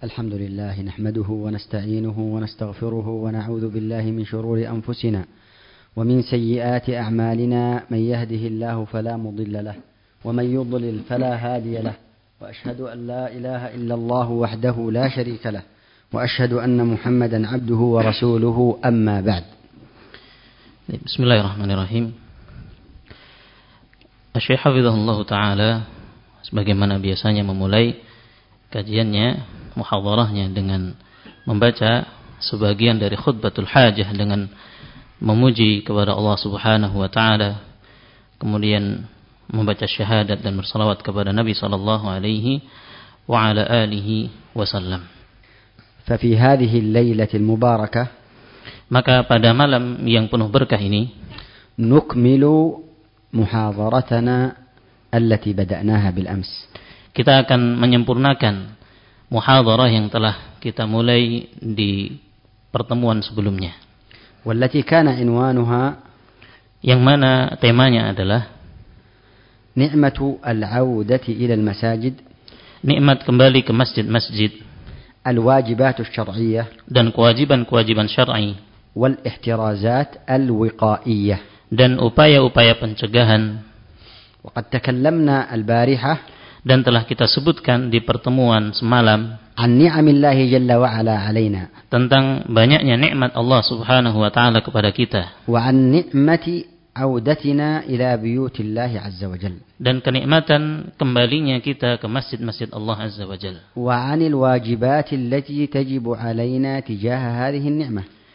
الحمد لله نحمده ونستعينه ونستغفره ونعوذ بالله من شرور أنفسنا ومن سيئات أعمالنا من يهده الله فلا مضل له ومن يضلل فلا هادي له وأشهد أن لا إله إلا الله وحده لا شريك له وأشهد أن محمدا عبده ورسوله أما بعد. بسم الله الرحمن الرحيم. Syekh Hafizahullah Ta'ala sebagaimana biasanya memulai kajiannya muhadharahnya dengan membaca sebagian dari khutbatul hajah dengan memuji kepada Allah Subhanahu wa taala kemudian membaca syahadat dan bersalawat kepada Nabi sallallahu alaihi wa ala alihi wasallam. ففي هذه الليلة المباركة maka pada malam yang penuh berkah ini نكمل محاضرتنا التي بدأناها بالأمس kita akan menyempurnakan muhadarah yang telah kita mulai di pertemuan sebelumnya. والتي كان عنوانها yang mana temanya adalah نعمة العودة إلى المساجد nikmat kembali ke masjid-masjid الواجبات الشرعية dan kewajiban-kewajiban syar'i والاحترازات الوقائية dan upaya-upaya pencegahan وقد تكلمنا البارحة dan telah kita sebutkan di pertemuan semalam tentang banyaknya nikmat Allah Subhanahu wa taala kepada kita. Dan kenikmatan kembalinya kita ke masjid-masjid Allah azza wa jalla.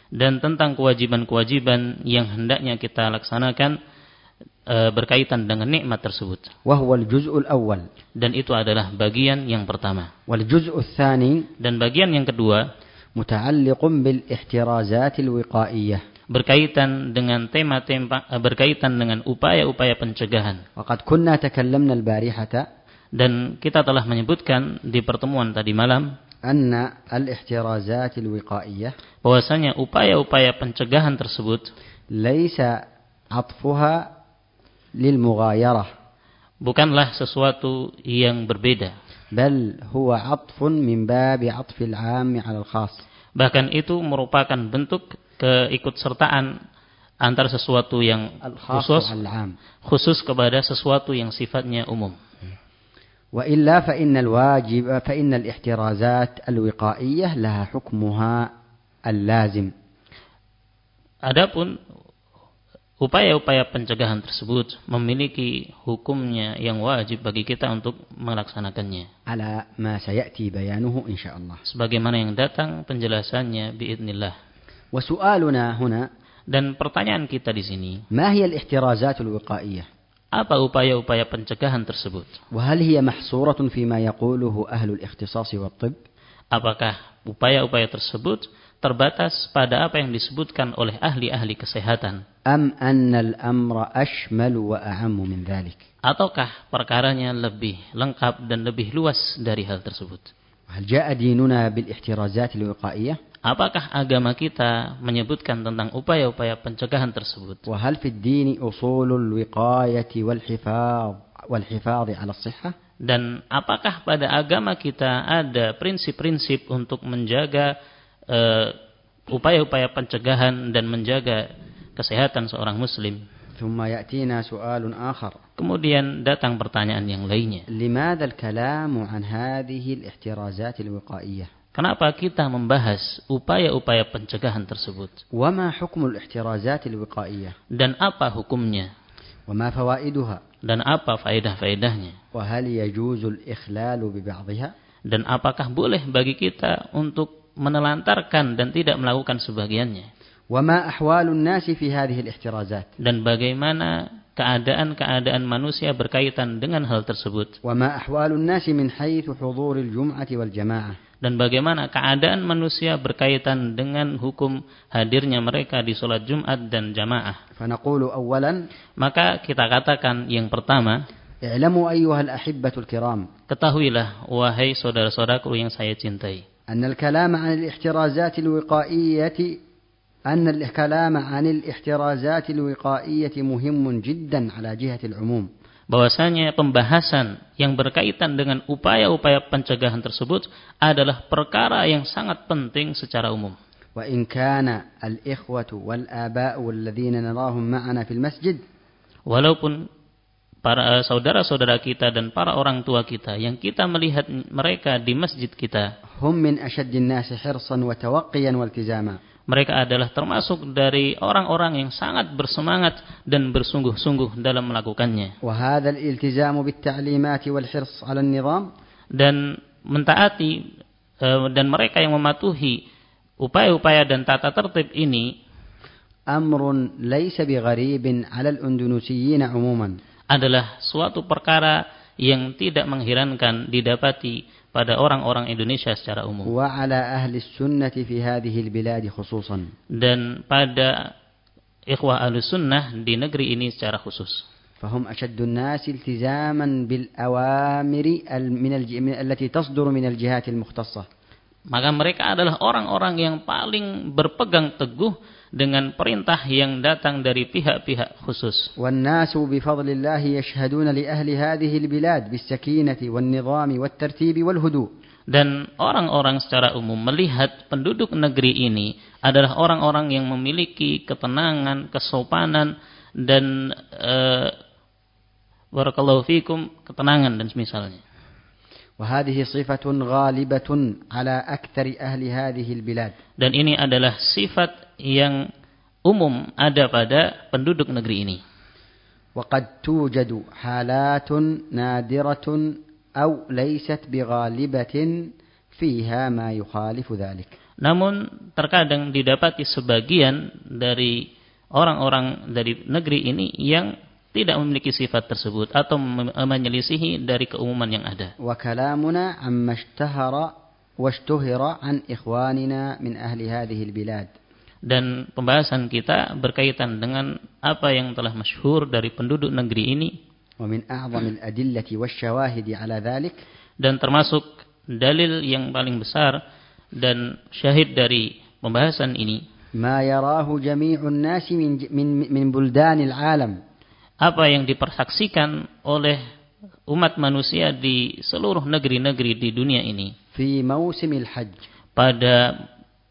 Dan tentang kewajiban-kewajiban yang hendaknya kita laksanakan E, berkaitan dengan nikmat tersebut. Wahwal juz'ul awal. Dan itu adalah bagian yang pertama. Wal juz'ul thani. Dan bagian yang kedua. Muta'alliqun bil ihtirazatil wiqaiyah. berkaitan dengan tema-tema e, berkaitan dengan upaya-upaya pencegahan. Waqad kunna takallamna al-barihata dan kita telah menyebutkan di pertemuan tadi malam anna al-ihtirazat wiqaiyah. bahwasanya upaya-upaya pencegahan tersebut laisa atfuha للمغايرة bukanlah sesuatu yang berbeda بل هو عطف من باب عطف العام على الخاص bahkan itu merupakan bentuk keikutsertaan antara sesuatu yang الخاص khusus على العام khusus kepada sesuatu yang sifatnya umum وإلا فإن الواجب فإن الاحترازات الوقائية لها حكمها اللازم Adapun Upaya-upaya pencegahan tersebut memiliki hukumnya yang wajib bagi kita untuk melaksanakannya. Ala ma sayati bayanuhu insyaallah. Sebagaimana yang datang penjelasannya biidznillah. Wa su'aluna huna dan pertanyaan kita di sini. Ma hiya al-ihtirazatul wiqaiyah? Apa upaya-upaya pencegahan tersebut? Wa hal hiya mahsuratun fi ma yaquluhu ahlul ikhtisas wa tibb? Apakah upaya-upaya tersebut terbatas pada apa yang disebutkan oleh ahli-ahli kesehatan. Am annal amra ashmalu wa a'ammu min dhalik. Ataukah perkaranya lebih lengkap dan lebih luas dari hal tersebut? Hal ja'a dinuna bil ihtirazat al Apakah agama kita menyebutkan tentang upaya-upaya pencegahan tersebut? Wa hal fid dini usulul wiqayati wal hifaz wal hifaz 'ala sihhah? Dan apakah pada agama kita ada prinsip-prinsip untuk menjaga Eh, upaya-upaya pencegahan dan menjaga kesehatan seorang muslim. Kemudian datang pertanyaan yang lainnya. Kenapa kita membahas upaya-upaya pencegahan tersebut? Dan apa hukumnya? Dan apa faedah-faedahnya? Dan apakah boleh bagi kita untuk menelantarkan dan tidak melakukan sebagiannya? وما أحوال الناس في هذه الاحترازات Dan bagaimana keadaan-keadaan manusia berkaitan dengan hal tersebut? وما أحوال الناس من حيث حضور الجمعة والجماعة Dan bagaimana keadaan manusia berkaitan dengan hukum hadirnya mereka di sholat Jumat dan jamaah? فنقول أولا Maka kita katakan yang pertama, اعلموا أيها الأحبة الكرام ketahuilah wahai saudara-saudaraku yang saya cintai. أن الكلام عن الاحترازات الوقائية أن الكلام عن الاحترازات الوقائية مهم جدا على جهة العموم bahwasanya pembahasan yang berkaitan dengan upaya-upaya pencegahan tersebut adalah perkara yang sangat penting secara umum. وإن كان الإخوة والآباء الذين نراهم معنا في المسجد Walaupun para eh, saudara-saudara kita dan para orang tua kita yang kita melihat mereka di masjid kita. Hum min nasi hirsan wa tawaqqiyan. Mereka adalah termasuk dari orang-orang yang sangat bersemangat dan bersungguh-sungguh dalam melakukannya. Dan mentaati eh, dan mereka yang mematuhi upaya-upaya dan tata tertib ini amrun laysa bigharibin 'ala al-indonesiyin 'umuman adalah suatu perkara yang tidak mengherankan didapati pada orang-orang Indonesia secara umum وعلى أهل السنة في هذه البلاد خصوصا dan pada ikhwah sunnah di negeri ini secara khusus. فهم أشد الناس التزاما بالأوامر ال- من الج- من- التي تصدر من الجهات المختصة Maka mereka adalah orang-orang yang paling berpegang teguh dengan perintah yang datang dari pihak-pihak khusus. والناس بفضل الله يشهدون لأهل هذه البلاد بالسكينة والنظام والترتيب والهدوء Dan orang-orang secara umum melihat penduduk negeri ini adalah orang-orang yang memiliki ketenangan, kesopanan, dan eh, barakallahu fikum ketenangan dan semisalnya. وهذه صفة غالبة على أكثر أهل هذه البلاد Dan ini adalah sifat yang umum ada pada penduduk negeri ini. وقد توجد حالات نادرة أو ليست بغالبة فيها ما يخالف ذلك Namun terkadang didapati sebagian dari orang-orang dari negeri ini yang tidak memiliki sifat tersebut atau mem- menyelisihi dari keumuman yang ada. وكلامنا عما اشتهر واشتهر عن إخواننا من أهل هذه البلاد Dan pembahasan kita berkaitan dengan apa yang telah masyhur dari penduduk negeri ini ومن أعظم الأدلة والشواهد على ذلك dan termasuk dalil yang paling besar dan syahid dari pembahasan ini ما يراه جميع الناس من من من بلدان العالم apa yang dipersaksikan oleh umat manusia di seluruh negeri-negeri di dunia ini في موسم الحج pada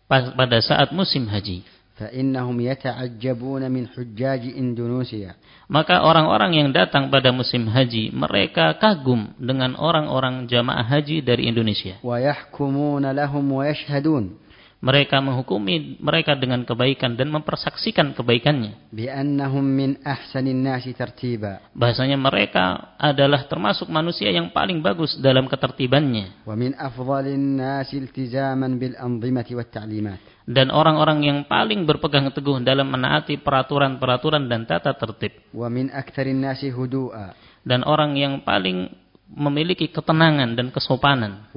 pas- pada saat musim haji. فإنهم يتعجبون من حجاج إندونيسيا Maka orang-orang yang datang pada musim haji, mereka kagum dengan orang-orang jamaah haji dari Indonesia. ويحكمون لهم ويشهدون mereka menghukumi mereka dengan kebaikan dan mempersaksikan kebaikannya. Bahasanya mereka adalah termasuk manusia yang paling bagus dalam ketertibannya. Dan orang-orang yang paling berpegang teguh dalam menaati peraturan-peraturan dan tata tertib. Dan orang yang paling memiliki ketenangan dan kesopanan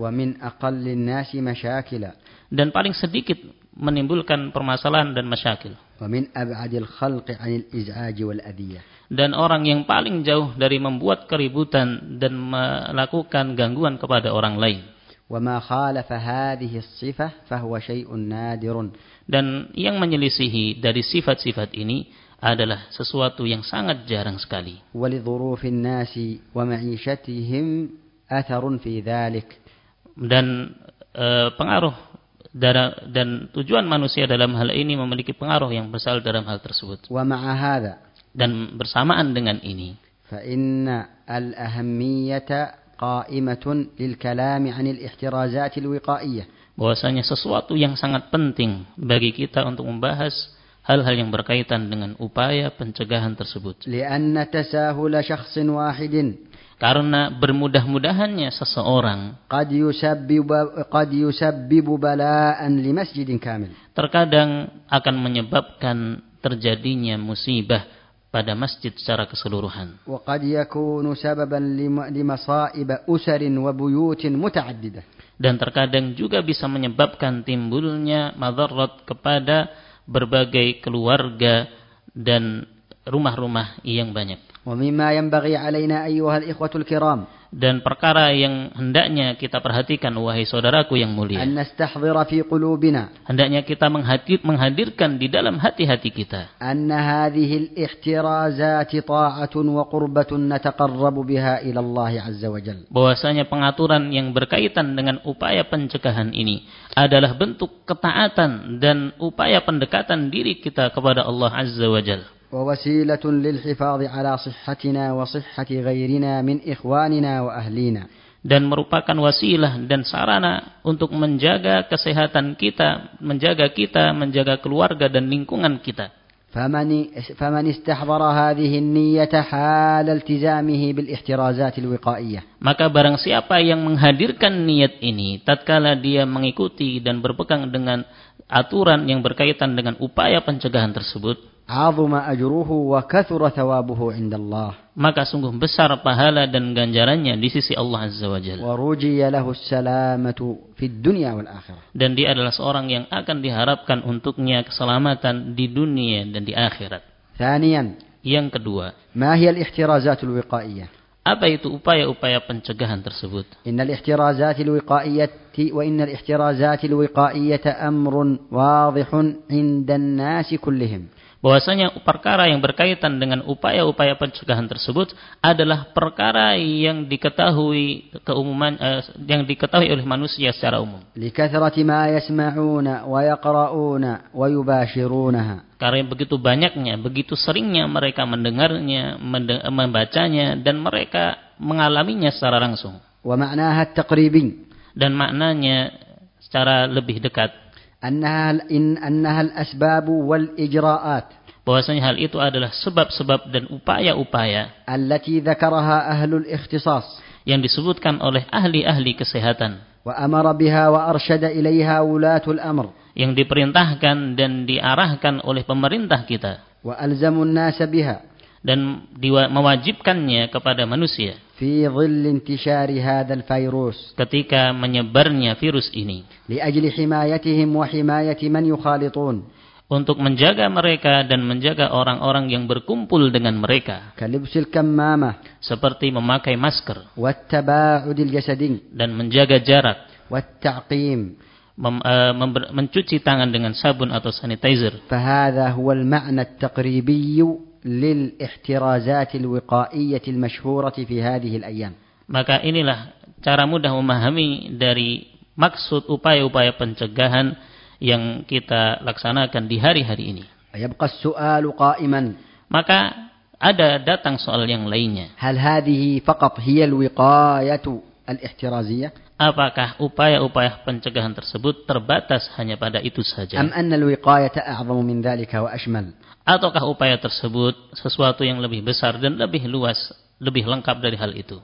dan paling sedikit menimbulkan permasalahan dan masyakil. Dan orang yang paling jauh dari membuat keributan dan melakukan gangguan kepada orang lain. Dan yang menyelisihi dari sifat-sifat ini adalah sesuatu yang sangat jarang sekali. Dan eh, pengaruh dan tujuan manusia dalam hal ini memiliki pengaruh yang besar dalam hal tersebut. ومع هذا Dan bersamaan dengan ini, فإن الأهمية قائمة للكلام عن الاحترازات الوقائية bahwasanya sesuatu yang sangat penting bagi kita untuk membahas hal-hal yang berkaitan dengan upaya pencegahan tersebut. لأن تساهل شخص واحد karena bermudah-mudahannya seseorang terkadang akan menyebabkan terjadinya musibah pada masjid secara keseluruhan. Dan terkadang juga bisa menyebabkan timbulnya madarat kepada berbagai keluarga dan rumah-rumah yang banyak. Dan perkara yang hendaknya kita perhatikan wahai saudaraku yang mulia. Hendaknya kita menghadir, menghadirkan di dalam hati-hati kita. Bahwasanya pengaturan yang berkaitan dengan upaya pencegahan ini adalah bentuk ketaatan dan upaya pendekatan diri kita kepada Allah Azza wa Jalla. ووسيلة للحفاظ على صحتنا وصحة غيرنا من إخواننا وأهلينا dan merupakan wasilah dan sarana untuk menjaga kesehatan kita, menjaga kita, menjaga keluarga dan lingkungan kita. فمن فمن استحضر هذه النية حال التزامه بالاحترازات الوقائية Maka barang siapa yang menghadirkan niat ini tatkala dia mengikuti dan berpegang dengan aturan yang berkaitan dengan upaya pencegahan tersebut, azuma ajruhu wa kathura thawabuhu maka sungguh besar pahala dan ganjarannya di sisi Allah azza wajalla wa rujiya lahu salamatu fid dunya wal akhirah dan dia adalah seorang yang akan diharapkan untuknya keselamatan di dunia dan di akhirat. thaniyan yang kedua ma hiya al ihtirazatul wiqaiyah apa itu upaya-upaya pencegahan tersebut? innal ihtirazatil wiqaiyati wa innal ihtirazatil wiqaiyata amrun wadihun 'inda an-nasi kullihim bahwasanya perkara yang berkaitan dengan upaya-upaya pencegahan tersebut adalah perkara yang diketahui keumuman eh, yang diketahui oleh manusia secara umum. Likathrati ma yasma'una wa yaqra'una wa yubashirunaha. Karena begitu banyaknya, begitu seringnya mereka mendengarnya, membacanya dan mereka mengalaminya secara langsung. Wa ma'naha taqribin. Dan maknanya secara lebih dekat. أنها إن أنها الأسباب والإجراءات bahwasanya hal itu adalah sebab-sebab dan upaya-upaya التي ذكرها أهل الاختصاص yang disebutkan oleh ahli-ahli kesehatan وأمر بها وأرشد إليها ولاة الأمر yang diperintahkan dan diarahkan oleh pemerintah kita وألزموا الناس بها dan diwa- mewajibkannya kepada manusia في ظل انتشار هذا الفيروس ketika menyebarnya virus ini لأجل حمايتهم وحماية من يخالطون untuk menjaga mereka dan menjaga orang-orang yang berkumpul dengan mereka كلبس الكمامة seperti memakai masker والتباعد الجسدي dan menjaga jarak والتعقيم mem- eh, member- mencuci tangan dengan sabun atau sanitizer فهذا هو المعنى التقريبي للاحترازات الوقائية المشهورة في هذه الأيام maka inilah cara mudah memahami dari maksud upaya-upaya pencegahan yang kita laksanakan di hari-hari ini ويبقى السؤال قائما maka ada datang soal yang lainnya هل هذه فقط هي الوقاية الاحترازية apakah upaya-upaya pencegahan tersebut terbatas hanya pada itu saja أم أن الوقاية أعظم من ذلك وأشمل ataukah upaya tersebut sesuatu yang lebih besar dan lebih luas, lebih lengkap dari hal itu.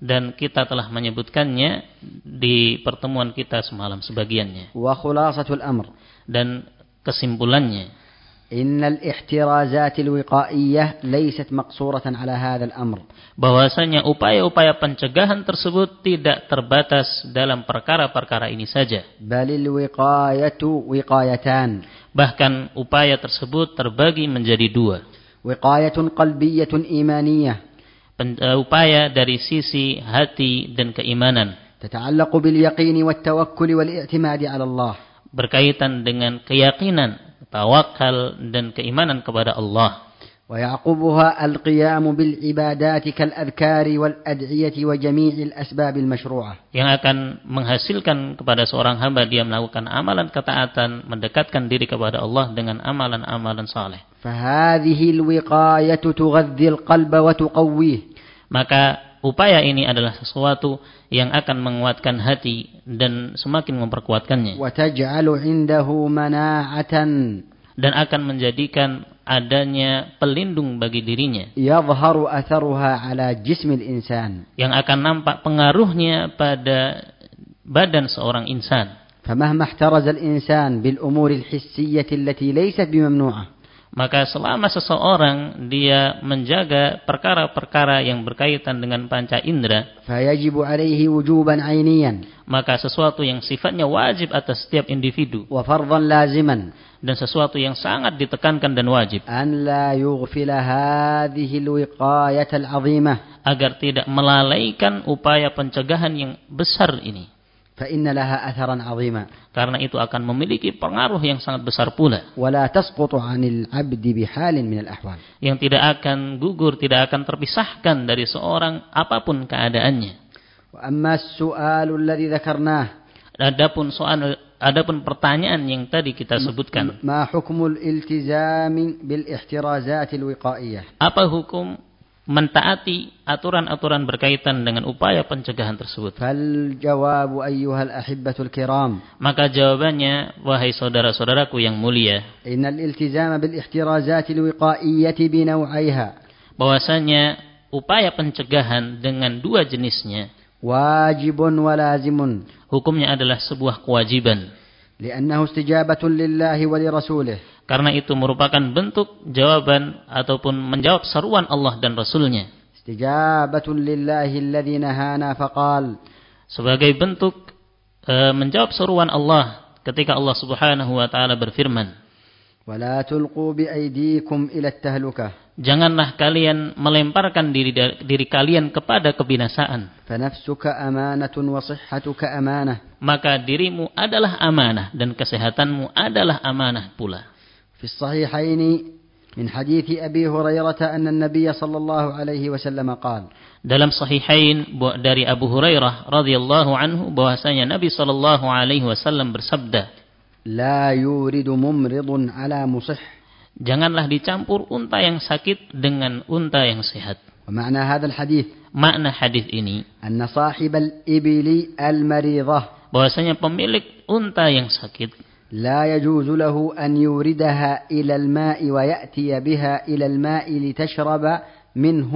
Dan kita telah menyebutkannya di pertemuan kita semalam sebagiannya. Dan kesimpulannya bahwasanya upaya-upaya pencegahan tersebut tidak terbatas dalam perkara-perkara ini saja بل الوقاية وقايتان bahkan upaya tersebut terbagi menjadi dua وقاية قلبية إيمانية Pen- eh, upaya dari sisi hati dan keimanan تتعلق باليقين والتوكل والاعتماد على الله berkaitan dengan keyakinan tawakal dan keimanan kepada Allah ويعقبها القيام بالعبادات كالأذكار والأدعية وجميع الأسباب المشروعة yang akan menghasilkan kepada seorang hamba dia melakukan amalan ketaatan mendekatkan diri kepada Allah dengan amalan-amalan saleh فهذه الوقاية تغذي القلب وتقويه maka upaya ini adalah sesuatu yang akan menguatkan hati dan semakin memperkuatkannya وتجعل عنده مناعة dan akan menjadikan adanya pelindung bagi dirinya يظهر أثرها على جسم الإنسان yang akan nampak pengaruhnya pada badan seorang insan فمهما احترز الإنسان بالأمور الحسية التي ليست بممنوعة maka selama seseorang dia menjaga perkara-perkara yang berkaitan dengan panca indera, ainiyan. Maka sesuatu yang sifatnya wajib atas setiap individu, laziman dan sesuatu yang sangat ditekankan dan wajib. An la agar tidak melalaikan upaya pencegahan yang besar ini. فإن لها أثرا عظيما karena itu akan memiliki pengaruh yang sangat besar pula ولا تسقط عن العبد بحال من الأحوال yang tidak akan gugur tidak akan terpisahkan dari seorang apapun keadaannya وأما السؤال الذي ذكرناه adapun soal adapun pertanyaan yang tadi kita sebutkan ما حكم الالتزام بالاحترازات الوقائية apa hukum mentaati aturan-aturan berkaitan dengan upaya pencegahan tersebut. Jawabu kiram. Maka jawabannya wahai saudara-saudaraku yang mulia. Bahwasanya upaya pencegahan dengan dua jenisnya wajibun walazimun. Hukumnya adalah sebuah kewajiban. karena itu merupakan bentuk jawaban ataupun menjawab seruan Allah dan Rasulnya استجابة لله الذي نهانا فقال sebagai bentuk e, menjawab seruan Allah ketika Allah Subhanahu wa taala berfirman ولا تلقوا بأيديكم إلى التهلكة janganlah kalian melemparkan diri diri kalian kepada kebinasaan فنفسك أمانة وصحتك أمانة maka dirimu adalah amanah dan kesehatanmu adalah amanah pula في الصحيحين من حديث أبي هريرة أن النبي صلى الله عليه وسلم قال dalam sahihain bu- dari Abu Hurairah radhiyallahu anhu bahwasanya Nabi sallallahu alaihi wasallam bersabda لا يورد ممرض على مصح janganlah dicampur unta yang sakit dengan unta yang sehat ومعنى هذا الحديث makna hadis ini أن صاحب الإبل المريضة bahwasanya pemilik unta yang sakit لا يجوز له أن يوردها إلى الماء ويأتي بها إلى الماء لتشرب منه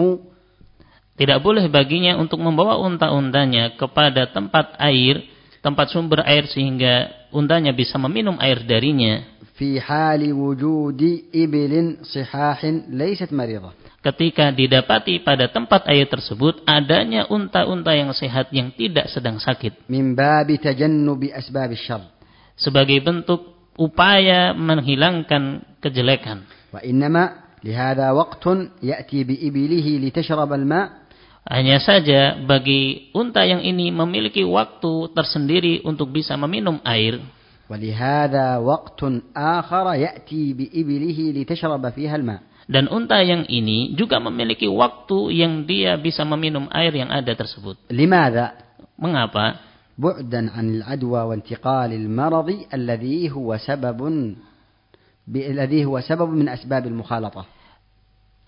tidak boleh baginya untuk membawa unta-untanya kepada tempat air tempat sumber air sehingga untanya bisa meminum air darinya في حال وجود إبل صحاح ليست مريضة ketika didapati pada tempat air tersebut adanya unta-unta yang sehat yang tidak sedang sakit من باب تجنب أسباب الشر sebagai bentuk upaya menghilangkan kejelekan. Wa innama lihada waqtun ya'ti bi ibilihi litashrab al-ma' Hanya saja bagi unta yang ini memiliki waktu tersendiri untuk bisa meminum air. Dan unta yang ini juga memiliki waktu yang dia bisa meminum air yang ada tersebut. Limada? Mengapa? بعدا عن العدوى وانتقال المرض الذي هو سبب ب- الذي هو سبب من أسباب المخالطة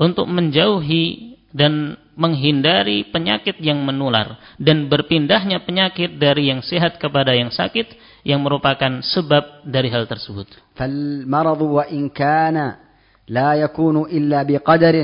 untuk menjauhi dan menghindari penyakit yang menular dan berpindahnya penyakit dari yang sehat kepada yang sakit yang merupakan sebab dari hal tersebut. فالمرض وإن كان لا يكون إلا بقدر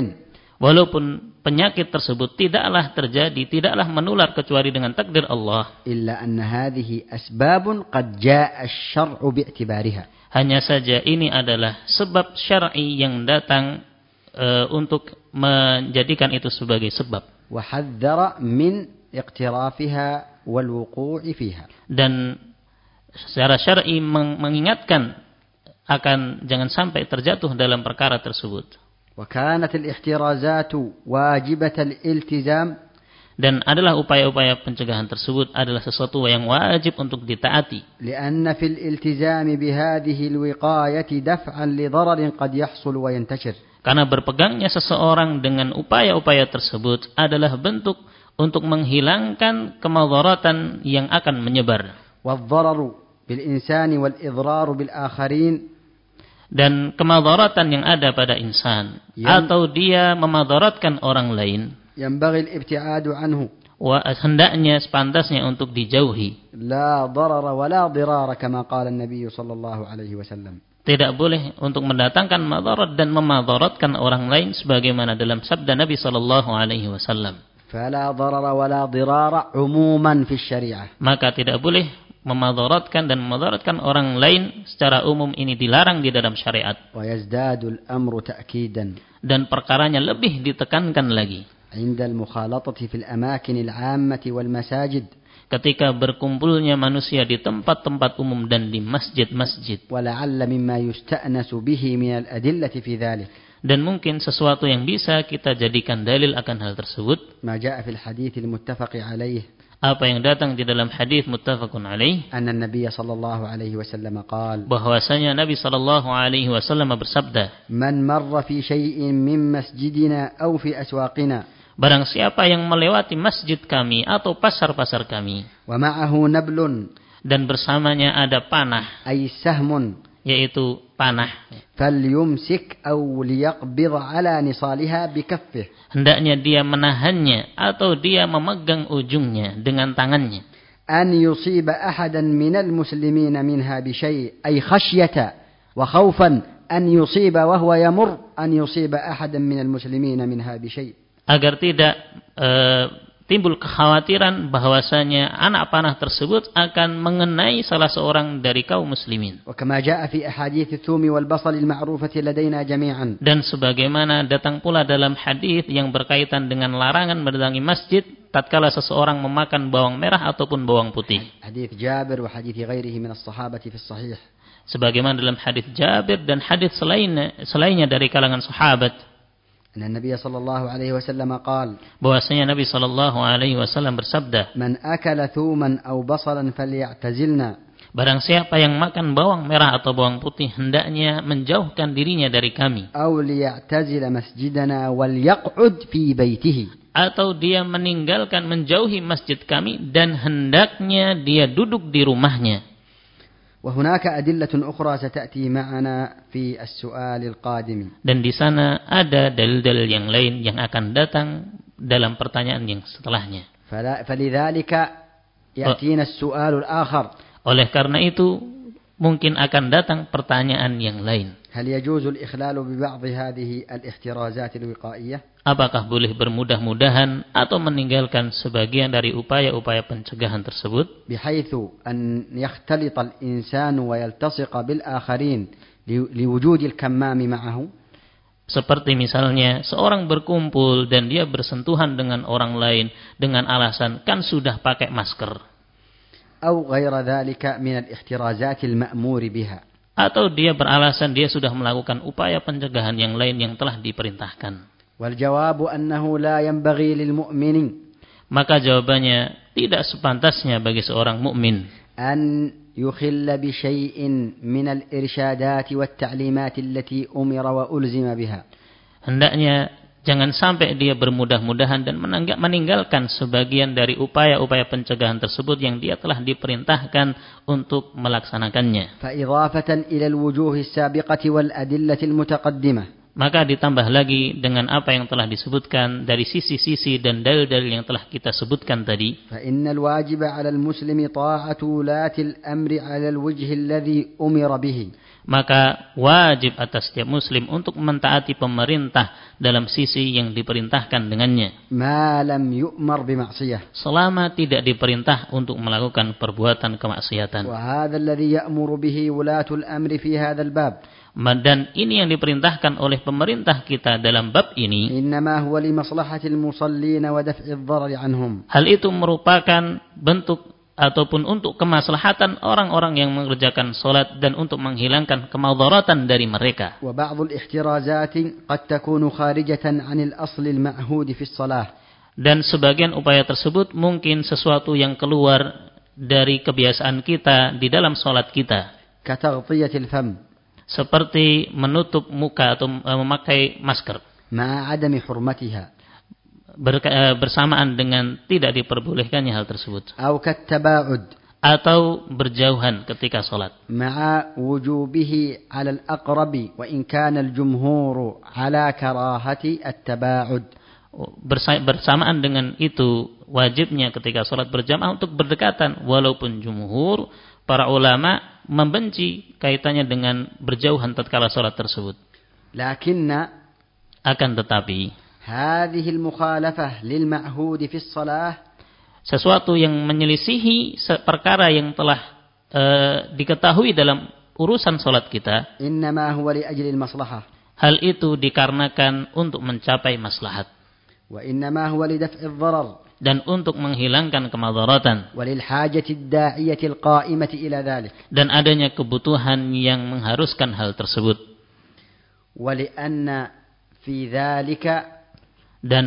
Walaupun penyakit tersebut tidaklah terjadi, tidaklah menular kecuali dengan takdir Allah. Illa anna hadhihi asbabun qad jaa asy-syar'u bi'tibariha. Hanya saja ini adalah sebab syar'i yang datang e, untuk menjadikan itu sebagai sebab. Wa haddara min iqtirafiha wal wuqu'i fiha. Dan secara syar'i mengingatkan akan jangan sampai terjatuh dalam perkara tersebut. وكانت الاحترازات واجبة الالتزام Dan adalah upaya-upaya pencegahan tersebut adalah sesuatu yang wajib untuk ditaati. لأن في الالتزام بهذه الوقاية دفعا لضرر قد يحصل وينتشر Karena berpegangnya seseorang dengan upaya-upaya tersebut adalah bentuk untuk menghilangkan kemadaratan yang akan menyebar. والضرر بالإنسان والإضرار بالآخرين dan kemadaratan yang ada pada insan yang, atau dia memadaratkan orang lain yang bagi ibtiadu anhu wa hendaknya sepantasnya untuk dijauhi la darara wa la dirara kama qala an-nabi sallallahu alaihi wasallam tidak boleh untuk mendatangkan madarat dan memadaratkan orang lain sebagaimana dalam sabda Nabi sallallahu alaihi wasallam. Fala darara wa la dirara umuman fi syariah. Maka tidak boleh memadaratkan dan memadaratkan orang lain secara umum ini dilarang di dalam syariat. Dan perkaranya lebih ditekankan lagi. Ketika berkumpulnya manusia di tempat-tempat umum dan di masjid-masjid. Dan mungkin sesuatu yang bisa kita jadikan dalil akan hal tersebut apa yang datang di dalam hadis muttafaqun alaih? Anna nabiyya sallallahu alaihi wasallam qaal bahwasanya nabi sallallahu alaihi wasallam bersabda man marra fi syai'in min masjidina aw fi aswaqina. Barang siapa yang melewati masjid kami atau pasar-pasar kami wa ma'ahu nablun. dan bersamanya ada panah ay sahmun. yaitu panah. Falyumsik aw liyaqbid ala nisaliha bikaffih. Hendaknya dia menahannya atau dia memegang ujungnya dengan tangannya. An yusiba ahadan minal muslimina minha bi syai' ay khasyata wa khawfan an yusiba wa huwa an yusiba ahadan minal minha. Agar tidak uh, timbul kekhawatiran bahwasanya anak panah tersebut akan mengenai salah seorang dari kaum muslimin. Dan sebagaimana datang pula dalam hadis yang berkaitan dengan larangan mendatangi masjid tatkala seseorang memakan bawang merah ataupun bawang putih. Hadis Jabir wa hadis ghairihi min as-sahabati fi sahih. Sebagaimana dalam hadis Jabir dan hadis selain selainnya dari kalangan sahabat. أن النبي صلى الله عليه وسلم قال bahwasanya Nabi Shallallahu alaihi wasallam bersabda من أكل ثوما أو بصلا فليعتزلنا barang siapa yang makan bawang merah atau bawang putih hendaknya menjauhkan dirinya dari kami أو ليعتزل مسجدنا وليقعد في بيته atau dia meninggalkan menjauhi masjid kami dan hendaknya dia duduk di rumahnya وهناك أدلة أخرى ستأتي معنا في السؤال القادم dan di sana ada dalil-dalil yang lain yang akan datang dalam pertanyaan yang setelahnya فلذلك يأتينا السؤال الآخر oleh karena itu mungkin akan datang pertanyaan yang lain هل يجوز الإخلال ببعض هذه الاحترازات الوقائية apakah boleh bermudah-mudahan atau meninggalkan sebagian dari upaya-upaya pencegahan tersebut بحيث أن يختلط الإنسان ويلتصق بالآخرين لو- لوجود الكمام معه Seperti misalnya seorang berkumpul dan dia bersentuhan dengan orang lain dengan alasan kan sudah pakai masker أو غير ذلك من الاحترازات المأمور بها atau dia beralasan dia sudah melakukan upaya pencegahan yang lain yang telah diperintahkan. Maka jawabannya tidak sepantasnya bagi seorang mukmin. Hendaknya jangan sampai dia bermudah-mudahan dan meninggalkan sebagian dari upaya-upaya pencegahan tersebut yang dia telah diperintahkan untuk melaksanakannya Maka ditambah lagi dengan apa yang telah disebutkan dari sisi-sisi dan dalil-dalil yang telah kita sebutkan tadi. فإن الواجب على المسلم طاعة ولاة الأمر على الوجه الذي أمر به Maka wajib atas setiap muslim untuk mentaati pemerintah dalam sisi yang diperintahkan dengannya. ما لم يؤمر بمعصية Selama tidak diperintah untuk melakukan perbuatan kemaksiatan. وهذا الذي يأمر به ولاة الأمر في هذا الباب Dan ini yang diperintahkan oleh pemerintah kita dalam bab ini. إنما هو لمصلحة المصلين ودفع الضرر عنهم Hal itu merupakan bentuk ataupun untuk kemaslahatan orang-orang yang mengerjakan solat dan untuk menghilangkan kemadaratan dari mereka. وبعض الاحترازات قد تكون خارجة عن الأصل المعهود في الصلاة Dan sebagian upaya tersebut mungkin sesuatu yang keluar dari kebiasaan kita di dalam solat kita. كتغطية الفم seperti menutup muka atau e, memakai masker. Ma'adami hurmatiha. Berka, e, bersamaan dengan tidak diperbolehkannya hal tersebut. Atau berjauhan ketika sholat. Ma'a wujubihi ala al-aqrabi wa in kana al-jumhuru ala karahati at-taba'ud. Oh, bersamaan dengan itu wajibnya ketika sholat berjamaah untuk berdekatan walaupun jumhur para ulama membenci kaitannya dengan berjauhan tatkala salat tersebut. Lakinna akan tetapi hadhihi al-mukhalafah lil ma'hud fi sesuatu yang menyelisihi perkara yang telah uh, diketahui dalam urusan salat kita. Innama huwa li ajli al-maslahah. Hal itu dikarenakan untuk mencapai maslahat. Wa innama huwa li dan untuk menghilangkan kemadaratan dan adanya kebutuhan yang mengharuskan hal tersebut. Dan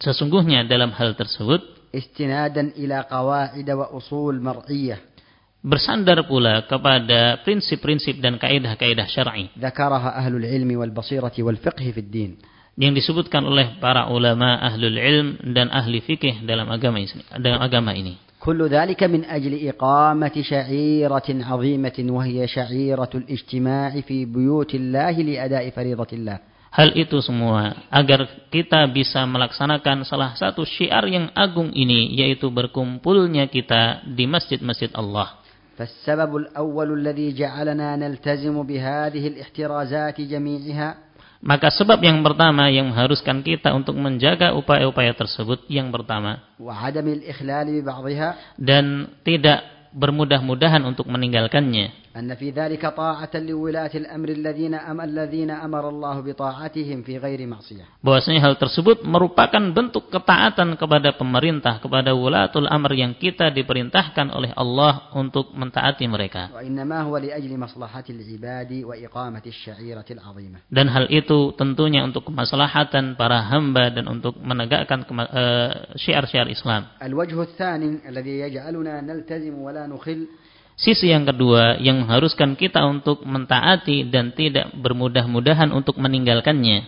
sesungguhnya dalam hal tersebut istinadan ila qawaid wa usul mar'iyyah bersandar pula kepada prinsip-prinsip dan kaidah-kaidah syar'i. Dzakaraha ahlul ilmi wal basirati wal fiqhi fid din yang disebutkan oleh para ulama ahlul ilm dan ahli fikih dalam agama ini dalam agama ini كل ذلك من أجل إقامة شعيرة عظيمة وهي شعيرة الاجتماع في بيوت الله لأداء فريضة الله Hal itu semua agar kita bisa melaksanakan salah satu syiar yang agung ini yaitu berkumpulnya kita di masjid-masjid Allah. فالسبب الأول الذي جعلنا نلتزم بهذه الاحترازات جميعها maka sebab yang pertama yang mengharuskan kita untuk menjaga upaya-upaya tersebut yang pertama. Dan tidak bermudah-mudahan untuk meninggalkannya. أن في ذلك طاعة لولاة الأمر الذين أم الذين أمر الله بطاعتهم في غير معصية bahwasanya hal tersebut merupakan bentuk ketaatan kepada pemerintah kepada wulatul amr yang kita diperintahkan oleh Allah untuk mentaati mereka وإنما هو لأجل مصلحة العباد وإقامة الشعيرة العظيمة dan hal itu tentunya untuk kemaslahatan para hamba dan untuk menegakkan eh, syiar-syiar Islam الوجه الثاني الذي يجعلنا نلتزم ولا نخل Sisi yang kedua yang mengharuskan kita untuk mentaati dan tidak bermudah-mudahan untuk meninggalkannya.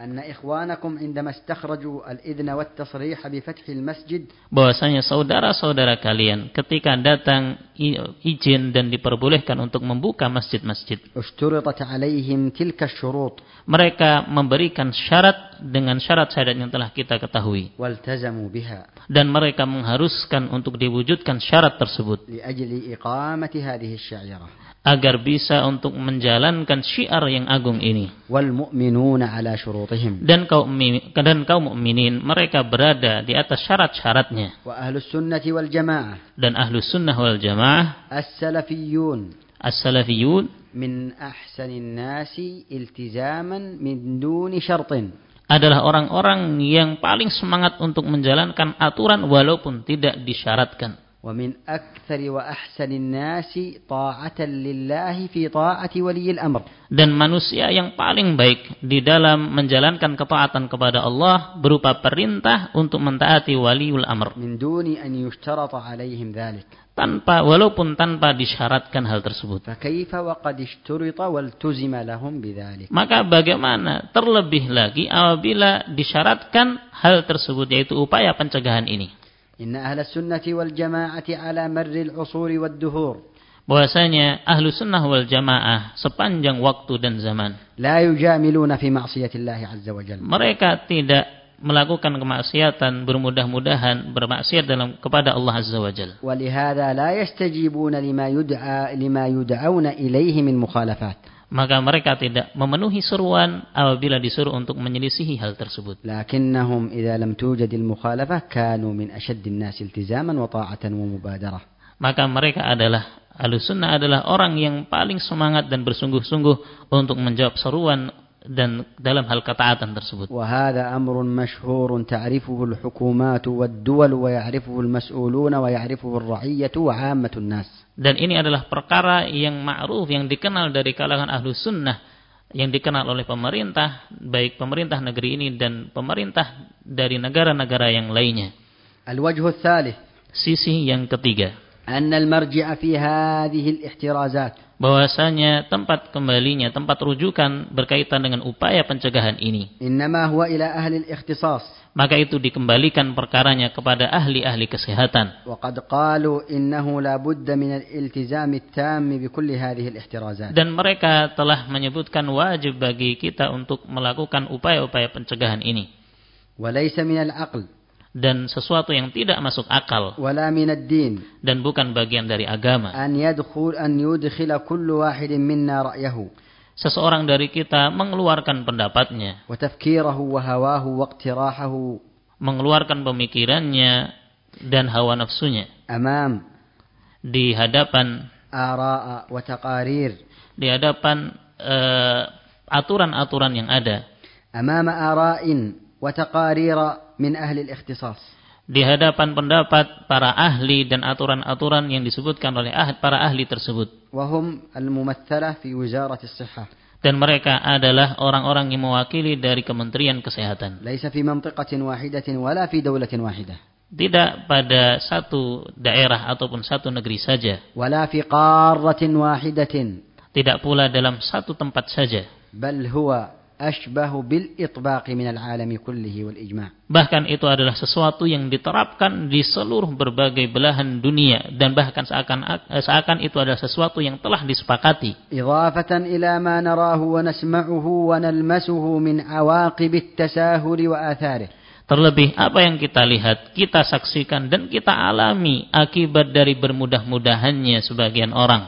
أن إخوانكم عندما استخرجوا الإذن والتصريح بفتح المسجد Bahwasanya saudara-saudara kalian ketika datang i- izin dan diperbolehkan untuk membuka masjid-masjid. اشترطت عليهم تلك الشروط Mereka memberikan syarat dengan syarat-syarat yang telah kita ketahui. والتزموا بها Dan mereka mengharuskan untuk diwujudkan syarat tersebut. لأجل إقامة هذه الشعيرة Agar bisa untuk menjalankan syiar yang agung ini. والمؤمنون على syurutihim. Dan kaum dan kaum mukminin mereka berada di atas syarat-syaratnya. Wa ahlus sunnati wal jamaah. Dan ahlus sunnah wal jamaah. As-salafiyun. As-salafiyun. Min ahsanin nasi iltizaman min duni syartin. Adalah orang-orang yang paling semangat untuk menjalankan aturan walaupun tidak disyaratkan. ومن أكثر وأحسن الناس طاعة لله في طاعة ولي الأمر Dan manusia yang paling baik di dalam menjalankan ketaatan kepada Allah berupa perintah untuk mentaati waliul amr. من دون أن يشترط عليهم ذلك Tanpa, walaupun tanpa disyaratkan hal tersebut. فكيف وقد اشترط والتزم لهم بذلك Maka bagaimana terlebih lagi apabila disyaratkan hal tersebut yaitu upaya pencegahan ini. إن أهل السنة والجماعة على مر العصور والدهور Bahwasanya ahlu sunnah wal jamaah sepanjang waktu dan zaman. لا يجاملون في معصية الله عز وجل Mereka tidak melakukan kemaksiatan bermudah-mudahan bermaksiat dalam kepada Allah Azza wa Jalla. ولهذا لا يستجيبون لما يدعى لما يدعون إليه من مخالفات Maka mereka tidak memenuhi seruan apabila disuruh untuk menyelisihi hal tersebut. لكنهم إذا لم توجد المخالفة كانوا من أشد الناس التزاما وطاعة ومبادرة Maka mereka adalah Ahlussunnah adalah orang yang paling semangat dan bersungguh-sungguh untuk menjawab seruan dan dalam hal ketaatan tersebut. وهذا أمر مشهور تعرفه الحكومات والدول ويعرفه المسؤولون ويعرفه الرعية وعامة الناس dan ini adalah perkara yang ma'ruf yang dikenal dari kalangan ahlu sunnah yang dikenal oleh pemerintah baik pemerintah negeri ini dan pemerintah dari negara-negara yang lainnya. Al-wajhu sisi yang ketiga. Marji'a fi bahwasanya tempat kembalinya, tempat rujukan berkaitan dengan upaya pencegahan ini. Huwa ila ahli. Maka itu dikembalikan perkaranya kepada ahli-ahli kesehatan. Waqad qalu innahu min al-iltizam bi kulli hadhihi ihtirazat. Dan mereka telah menyebutkan wajib bagi kita untuk melakukan upaya-upaya pencegahan ini. Min al-aql dan sesuatu yang tidak masuk akal dan bukan bagian dari agama. Seseorang dari kita mengeluarkan pendapatnya mengeluarkan pemikirannya dan hawa nafsunya di hadapan di hadapan eh, aturan-aturan uh, yang ada min ahli al-ikhtisas. Di hadapan pendapat para ahli dan aturan-aturan yang disebutkan oleh para ahli tersebut. Dan mereka adalah orang-orang yang mewakili dari Kementerian Kesehatan. Tidak pada satu daerah ataupun satu negeri saja. Tidak pula dalam satu tempat saja ashbahu bil kullihi bahkan itu adalah sesuatu yang diterapkan di seluruh berbagai belahan dunia dan bahkan seakan seakan itu adalah sesuatu yang telah disepakati ila ma narahu wa nasma'uhu wa nalmasuhu min awaqib Terlebih apa yang kita lihat, kita saksikan dan kita alami akibat dari bermudah-mudahannya sebagian orang.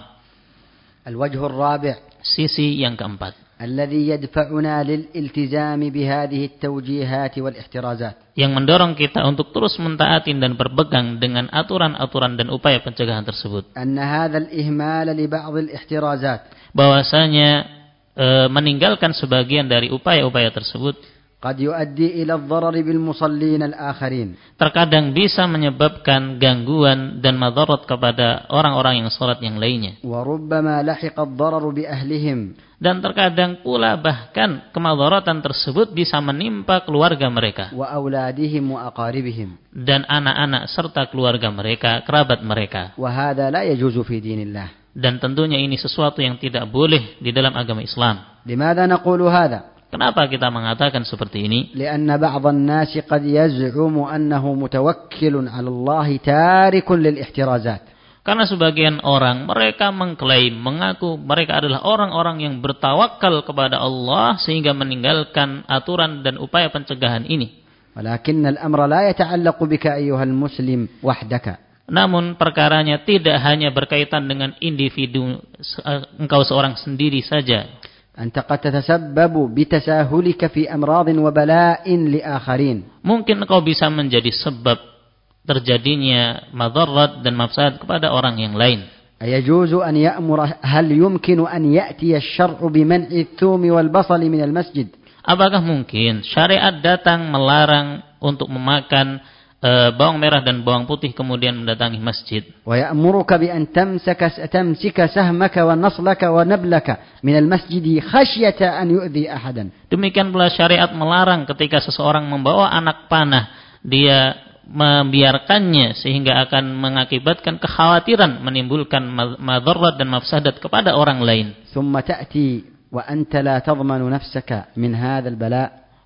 Sisi yang keempat. الذي يدفعنا للالتزام بهذه التوجيهات والاحترازات Yang mendorong kita untuk terus mentaatin dan berpegang dengan aturan-aturan dan upaya pencegahan tersebut. أن هذا الإهمال لبعض الاحترازات Bahwasanya e, meninggalkan sebagian dari upaya-upaya tersebut قد يؤدي إلى الضرر بالمصلين الآخرين terkadang bisa menyebabkan gangguan dan madarat kepada orang-orang yang sholat yang lainnya. وربما لحق الضرر بأهلهم Dan terkadang pula bahkan kemadaratan tersebut bisa menimpa keluarga mereka. وأولادهم وأقاربهم Dan anak-anak serta keluarga mereka, kerabat mereka. وهذا لا يجوز في دين الله Dan tentunya ini sesuatu yang tidak boleh di dalam agama Islam. لماذا نقول هذا؟ Kenapa kita mengatakan seperti ini? لأن بعض الناس قد يزعم أنه متوكل على الله تارك للاحترازات Karena sebagian orang mereka mengklaim, mengaku mereka adalah orang-orang yang bertawakal kepada Allah sehingga meninggalkan aturan dan upaya pencegahan ini. ولكن الأمر لا يتعلق بك أيها المسلم وحدك Namun perkaranya tidak hanya berkaitan dengan individu eh, engkau seorang sendiri saja. أنت قد تتسبب بتساهلك في أمراض وبلاء لآخرين Mungkin engkau bisa menjadi sebab terjadinya madarat dan mafsad kepada orang yang lain. أيجوز أن يأمر هل يمكن أن يأتي الشرع بمنع الثوم والبصل من المسجد Apakah mungkin syariat datang melarang untuk memakan Eh, bawang merah dan bawang putih kemudian mendatangi masjid. Demikian pula syariat melarang ketika seseorang membawa anak panah, dia membiarkannya sehingga akan mengakibatkan kekhawatiran menimbulkan madharat dan mafsadat kepada orang lain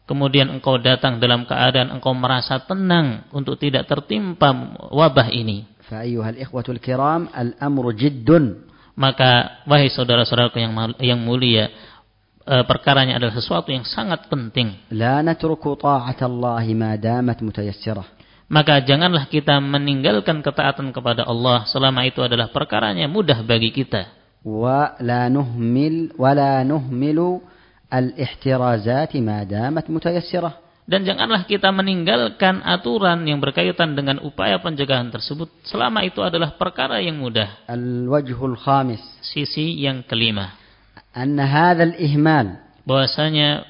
kemudian engkau datang dalam keadaan engkau merasa tenang untuk tidak tertimpa wabah ini. Kiram al. Maka wahai saudara-saudaraku yang yang mulia, e, perkaranya adalah sesuatu yang sangat penting. La natruku ta'atallahi ma damat mutayassirah. Maka janganlah kita meninggalkan ketaatan kepada Allah selama itu adalah perkaranya mudah bagi kita. Wa la nuhmil wa la nuhmilu الاحترازات ما دامت متيسرة. Dan janganlah kita meninggalkan aturan yang berkaitan dengan upaya pencegahan tersebut selama itu adalah perkara yang mudah. Al-wajhul khamis. Sisi yang kelima. Anna hadzal ihmal. Bahwasanya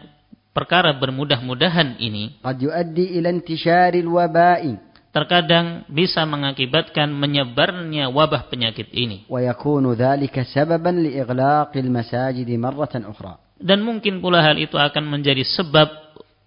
perkara bermudah-mudahan ini qad yuaddi ila intisharil waba'i. Terkadang bisa mengakibatkan menyebarnya wabah penyakit ini. Wa yakunu dzalika sababan liighlaqil masajid marratan ukhra Dan mungkin pula hal itu akan menjadi sebab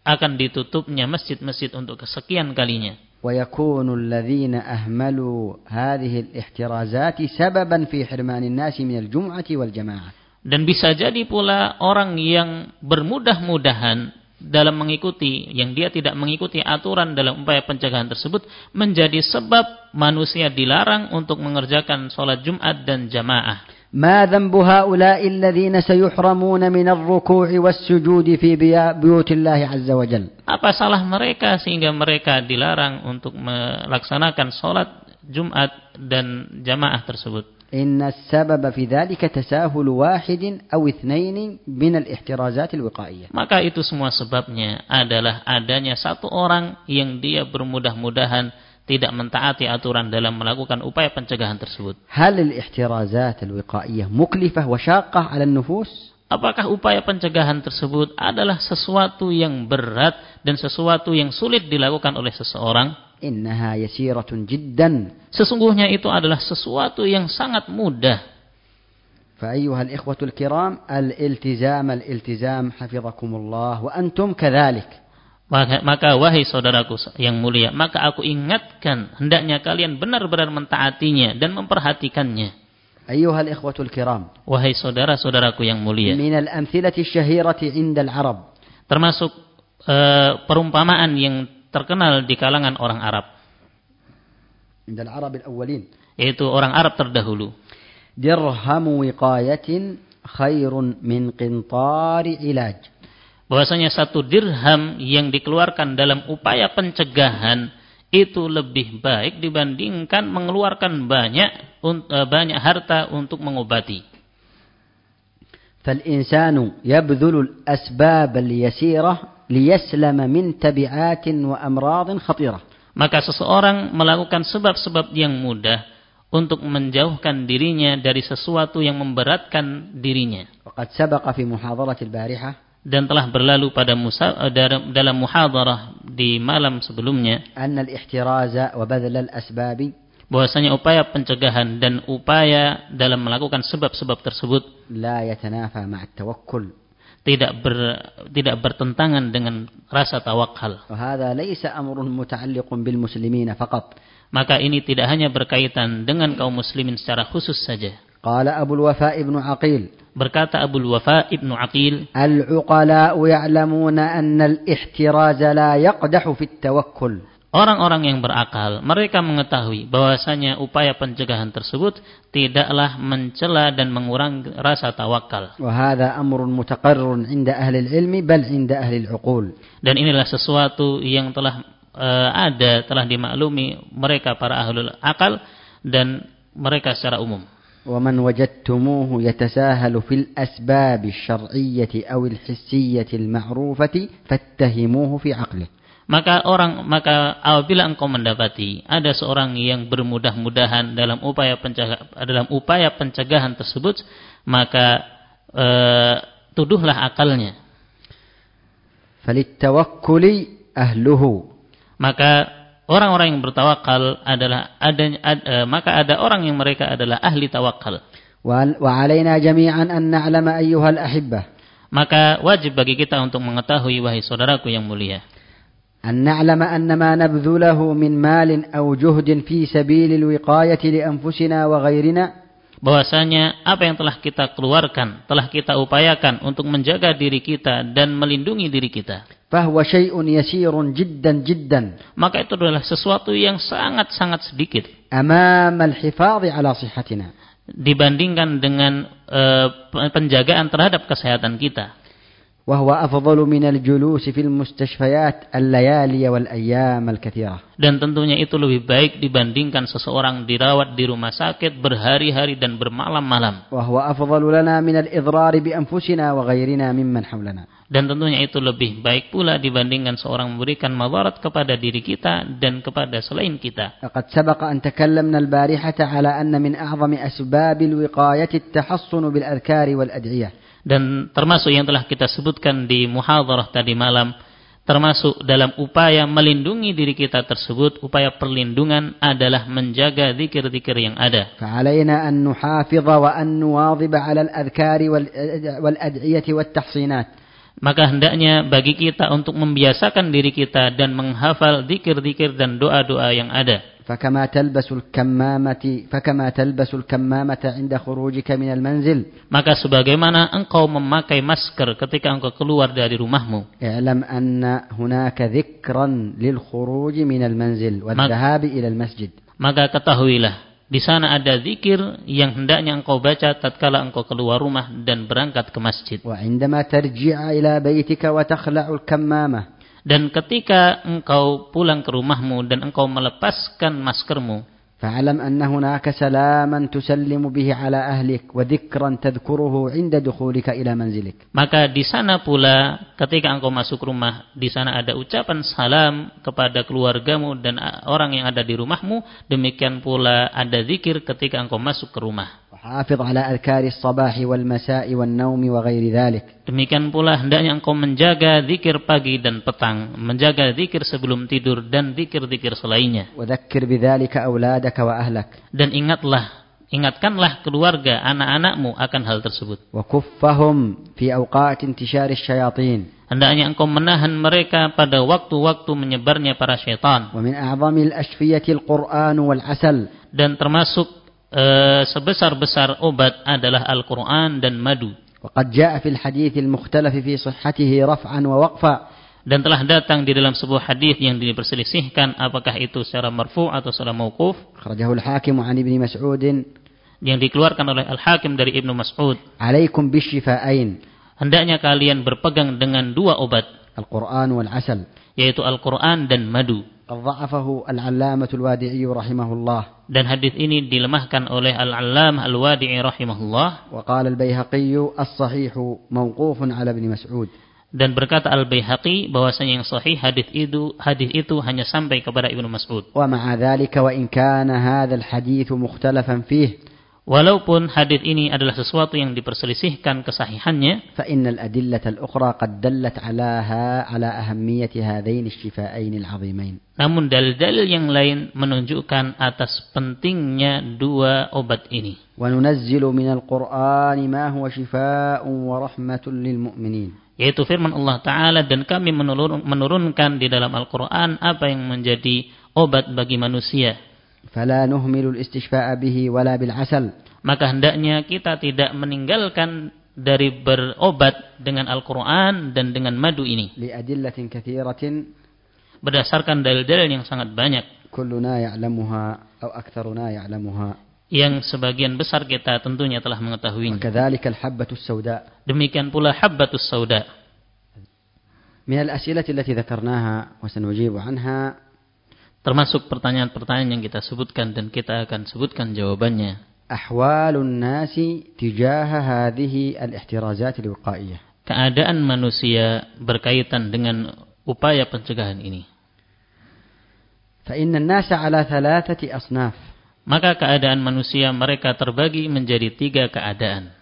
akan ditutupnya masjid-masjid untuk kesekian kalinya. ويكون الذين أهملوا هذه الاحترازات سببا في حرمان الناس من الجمعة والجماعة Dan bisa jadi pula orang yang bermudah-mudahan dalam mengikuti, yang dia tidak mengikuti aturan dalam upaya pencegahan tersebut, menjadi sebab manusia dilarang untuk mengerjakan sholat Jumat dan jamaah. ما ذنب هؤلاء الذين سيحرمون من الركوع والسجود في بيا- بيوت الله عز وجل Apa salah mereka sehingga mereka dilarang untuk melaksanakan sholat Jumat dan jamaah tersebut? إن السبب في ذلك تساهل واحد أو اثنين من الاحترازات الوقائية Maka itu semua sebabnya adalah adanya satu orang yang dia bermudah-mudahan tidak mentaati aturan dalam melakukan upaya pencegahan tersebut. هل الاحترازات الوقائية مكلفة وشاقة على النفوس؟ Apakah upaya pencegahan tersebut adalah sesuatu yang berat dan sesuatu yang sulit dilakukan oleh seseorang? إنها يسيرة جدا Sesungguhnya itu adalah sesuatu yang sangat mudah. فأيها الإخوة الكرام الالتزام الالتزام حفظكم الله وأنتم كذلك maka, wahai saudaraku yang mulia, maka aku ingatkan hendaknya kalian benar-benar mentaatinya dan memperhatikannya. Ayuhal ikhwatul kiram. Wahai saudara-saudaraku yang mulia. Min al-amthilati syahirati 'inda al-Arab. Termasuk uh, perumpamaan yang terkenal di kalangan orang Arab. 'Inda al-Arab al-awwalin. Yaitu orang Arab terdahulu. Dirhamu wiqayatin khairun min qintari ilaj bahwasanya satu dirham yang dikeluarkan dalam upaya pencegahan itu lebih baik dibandingkan mengeluarkan banyak un- eh, banyak harta untuk mengobati. فالإنسان يبذل الأسباب اليسيرة ليسلم من تبعات وأمراض خطيرة Maka seseorang melakukan sebab-sebab yang mudah untuk menjauhkan dirinya dari sesuatu yang memberatkan dirinya. وقد سبق في محاضرة البارحة dan telah berlalu pada musa, eh, dalam muhadarah di malam sebelumnya al asbabi bahwasanya upaya pencegahan dan upaya dalam melakukan sebab-sebab tersebut la yatanafa tidak ber, tidak bertentangan dengan rasa tawakal. Maka ini tidak hanya berkaitan dengan kaum muslimin secara khusus saja. Qala Abu Wafa Ibnu Aqil Berkata Abu Wafa Ibnu Aqil, al ya'lamuna anna al-ihtiraz la yaqdahu fi tawakkul Orang-orang yang berakal, mereka mengetahui bahwasanya upaya pencegahan tersebut tidaklah mencela dan mengurangi rasa tawakal. Dan inilah sesuatu yang telah uh, ada, telah dimaklumi mereka para ahlul akal dan mereka secara umum. ومن وجدتموه يتساهل في الأسباب الشرعية أو الحسية المعروفة فاتهموه في عقله Maka orang maka apabila engkau mendapati ada seorang yang bermudah-mudahan dalam upaya pencegahan dalam upaya pencegahan tersebut, maka eh, tuduhlah akalnya. فللتوكل أهله Maka orang-orang yang bertawakal adalah ada, ad- eh, maka ada orang yang mereka adalah ahli tawakal. وعل- وعلينا جميعا أن نعلم أيها الأحبة Maka wajib bagi kita untuk mengetahui wahai saudaraku yang mulia. أن نعلم أن ما نبذله من مال أو جهد في سبيل الوقاية لأنفسنا وغيرنا bahwasanya apa yang telah kita keluarkan, telah kita upayakan untuk menjaga diri kita dan melindungi diri kita. فهو شيء يسير جدا جدا Maka itu adalah sesuatu yang sangat-sangat sedikit أمام الحفاظ على صحتنا dibandingkan dengan eh, penjagaan terhadap kesehatan kita. وهو أفضل من الجلوس في المستشفيات الليالي والأيام الكثيرة Dan tentunya itu lebih baik dibandingkan seseorang dirawat di rumah sakit berhari-hari dan bermalam-malam. وهو أفضل لنا من الإضرار بأنفسنا وغيرنا ممن حولنا Dan tentunya itu lebih baik pula dibandingkan seorang memberikan madarat kepada diri kita dan kepada selain kita. لقد سبق أن تكلمنا البارحة على أن من أعظم أسباب الوقاية التحصن بالأذكار والأدعية Dan termasuk yang telah kita sebutkan di muhadarah tadi malam, termasuk dalam upaya melindungi diri kita tersebut, upaya perlindungan adalah menjaga zikir-zikir yang ada. فعلينا أن نحافظ وأن نواظب على الأذكار والأد- والأدعية والتحصينات Maka hendaknya bagi kita untuk membiasakan diri kita dan menghafal zikir-zikir dan doa-doa yang ada. فكما تلبس الكمامة فكما تلبس الكمامة عند خروجك من المنزل Maka sebagaimana engkau memakai masker ketika engkau keluar dari rumahmu, اعلم أن هناك ذكرا للخروج من المنزل والذهاب إلى المسجد maka ketahuilah di sana ada zikir yang hendaknya engkau baca tatkala engkau keluar rumah dan berangkat ke masjid. Dan ketika engkau pulang ke rumahmu dan engkau melepaskan maskermu, فاعلم أن هناك سلاما تسلم به على أهلك وذكرا تذكره عند دخولك إلى منزلك maka di sana pula ketika engkau masuk rumah, di sana ada ucapan salam kepada keluargamu dan orang yang ada di rumahmu, demikian pula ada zikir ketika engkau masuk ke rumah. وحافظ على أذكار الصباح والمساء والنوم وغير ذلك Demikian pula hendaknya engkau menjaga zikir pagi dan petang, menjaga zikir sebelum tidur dan zikir-zikir selainnya. وذكر بذلك أولادك وأهلك Dan ingatlah, ingatkanlah keluarga, anak-anakmu akan hal tersebut. وكفهم في أوقات انتشار الشياطين Hendaknya engkau menahan mereka pada waktu-waktu menyebarnya para syaitan. ومن أعظم الأشفية القرآن والعسل Dan termasuk e, sebesar-besar obat adalah Al-Qur'an dan madu. Dan telah datang di dalam sebuah hadis yang diperselisihkan apakah itu secara marfu atau secara mauquf. Hakim 'an Ibnu yang dikeluarkan oleh Al-Hakim dari Ibnu Mas'ud. Alaikum bisyifa'ain. Hendaknya kalian berpegang dengan dua obat. Al-Quran wal asal. Yaitu Al-Quran dan madu. ضعفه العلامة الوادعي رحمه الله Dan hadis ini dilemahkan oleh Al-Allamah Al-Wadi'i rahimahullah. وقال البيهقي الصحيح موقوف على ابن مسعود Dan berkata Al-Baihaqi bahwasanya yang sahih hadis itu hadis itu hanya sampai kepada Ibnu Mas'ud. ومع ذلك وإن كان هذا الحديث مختلفا فيه Walaupun hadis ini adalah sesuatu yang diperselisihkan kesahihannya, fa innal adillatal ukhra qad dallat 'alaha 'ala ahammiyati hadain asy-syifa'ain al-'azimain. Namun dalil-dalil yang lain menunjukkan atas pentingnya dua obat ini. Wa nunazzilu minal Qur'ani ma huwa syifaa'un wa rahmatun lil mu'minin. Yaitu firman Allah Ta'ala dan kami menurunkan di dalam Al-Quran apa yang menjadi obat bagi manusia فلا نهمل الاستشفاء به ولا بالعسل Maka hendaknya kita tidak meninggalkan dari berobat dengan Al-Quran dan dengan madu ini. لأدلة كثيرة Berdasarkan dalil-dalil yang sangat banyak. كلنا يعلمها أو أكثرنا يعلمها Yang sebagian besar kita tentunya telah mengetahuinya. وكذلك الحبة السوداء Demikian pula habbatus sauda. من الأسئلة التي ذكرناها وسنجيب عنها termasuk pertanyaan-pertanyaan yang kita sebutkan dan kita akan sebutkan jawabannya. Ahwalun nasi tijaha hadhihi al-ihtirazat al-wiqaiyah. Keadaan manusia berkaitan dengan upaya pencegahan ini. Fa inna nasa ala thalathati asnaf. Maka keadaan manusia mereka terbagi menjadi tiga keadaan.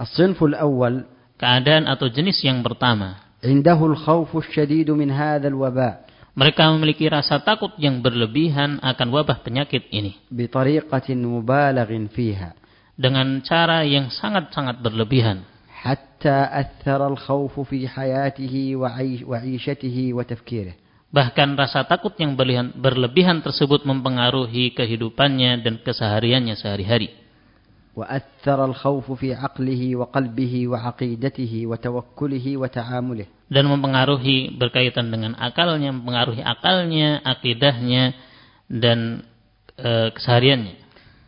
As-sinful awal. Keadaan atau jenis yang pertama. Indahul khawfu syadidu min hadzal waba'. Mereka memiliki rasa takut yang berlebihan akan wabah penyakit ini. بطريقة مبالغ فيها Dengan cara yang sangat-sangat berlebihan. حتى أثر الخوف في حياته وعيش وعيشته وتفكيره Bahkan rasa takut yang berlebihan, berlebihan tersebut mempengaruhi kehidupannya dan kesehariannya sehari-hari. وأثر الخوف في عقله وقلبه وعقيدته وتوكله وتعامله Dan mempengaruhi berkaitan dengan akalnya, mempengaruhi akalnya, akidahnya, dan e, kesehariannya.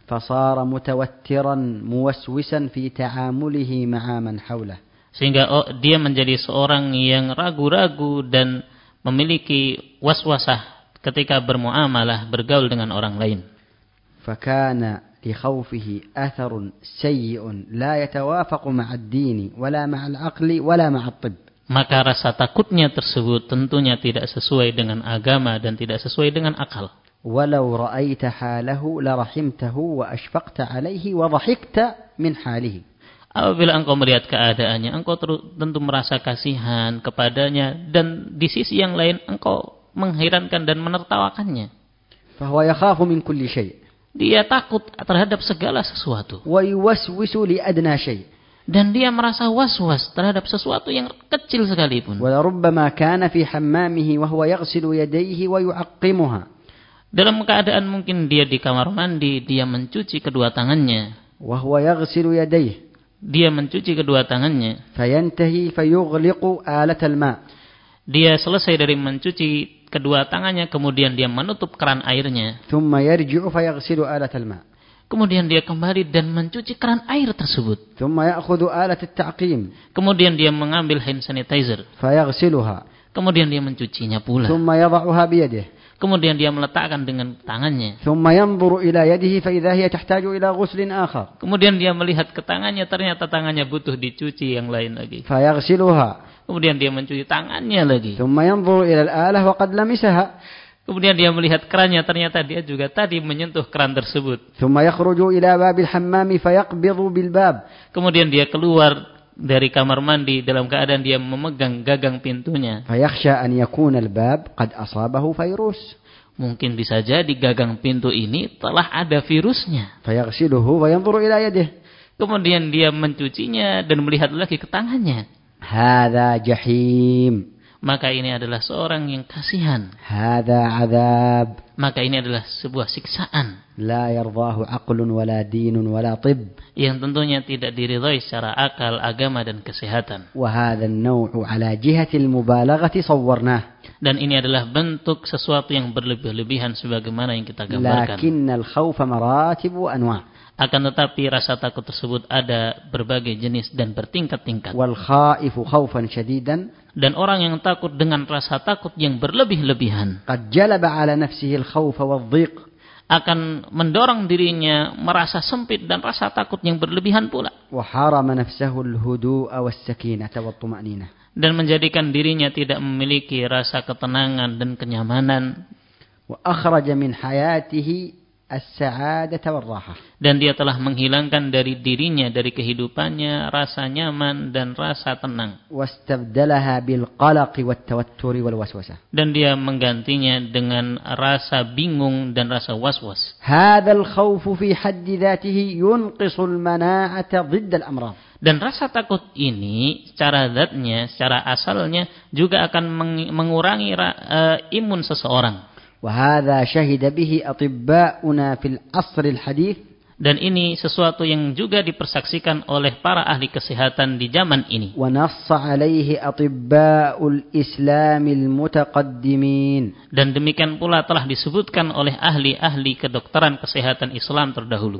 فصار متوترا موسوسا في تعامله مع من حوله Sehingga oh, dia menjadi seorang yang ragu-ragu dan memiliki waswasah ketika bermuamalah, bergaul dengan orang lain. فكان لخوفه أثر سيء لا يتوافق مع الدين ولا مع العقل ولا مع الطب maka rasa takutnya tersebut tentunya tidak sesuai dengan agama dan tidak sesuai dengan akal. Walau ra'aita halahu la rahimtahu wa ashfaqta alaihi wa dhahikta min halihi. Apabila engkau melihat keadaannya, engkau tentu merasa kasihan kepadanya dan di sisi yang lain engkau mengherankan dan menertawakannya. Fahuwa yakhafu min kulli syai'. Dia takut terhadap segala sesuatu. Wa yuwaswisu li adna syai' dan dia merasa was-was terhadap sesuatu yang kecil sekalipun. Dalam keadaan mungkin dia di kamar mandi, dia mencuci kedua tangannya. Dia mencuci kedua tangannya. Dia selesai dari mencuci kedua tangannya, kemudian dia menutup keran airnya. Kemudian dia kembali dan mencuci keran air tersebut. Kemudian dia mengambil hand sanitizer. Kemudian dia mencucinya pula. Kemudian dia meletakkan dengan tangannya. Kemudian dia melihat ke tangannya, ternyata tangannya butuh dicuci yang lain lagi. Kemudian dia mencuci tangannya lagi. Kemudian dia melihat kerannya, ternyata dia juga tadi menyentuh keran tersebut. Kemudian dia keluar dari kamar mandi dalam keadaan dia memegang gagang pintunya. Mungkin bisa jadi gagang pintu ini telah ada virusnya. Kemudian dia mencucinya dan melihat lagi ke tangannya. Hada jahim maka ini adalah seorang yang kasihan. Hada adab. Maka ini adalah sebuah siksaan. La yardahu aqlun wala dinun wala tib. Yang tentunya tidak diridhai secara akal, agama dan kesehatan. Wa hadha an-naw'u ala jihati al-mubalaghati sawwarnah. Dan ini adalah bentuk sesuatu yang berlebih-lebihan sebagaimana yang kita gambarkan. Lakinnal khawfa maratibu anwa'. Akan tetapi rasa takut tersebut ada berbagai jenis dan bertingkat-tingkat. Wal khaifu khaufan syadidan dan orang yang takut dengan rasa takut yang berlebih-lebihan. Qad jalaba ala nafsihi al-khawfa wadh-dhiq akan mendorong dirinya merasa sempit dan rasa takut yang berlebihan pula. Waharama nafsahu al-hudu'a was-sakinata wat-tuma'nina dan menjadikan dirinya tidak memiliki rasa ketenangan dan kenyamanan. Wa akhraja min hayatihi dan dia telah menghilangkan dari dirinya dari kehidupannya rasa nyaman dan rasa tenang. Dan dia menggantinya dengan rasa bingung dan rasa was-was. Dan rasa takut ini secara zatnya, secara asalnya juga akan mengurangi eh, imun seseorang. وهذا شهد به في الحديث Dan ini sesuatu yang juga dipersaksikan oleh para ahli kesehatan di zaman ini. Dan demikian pula telah disebutkan oleh ahli-ahli kedokteran kesehatan Islam terdahulu.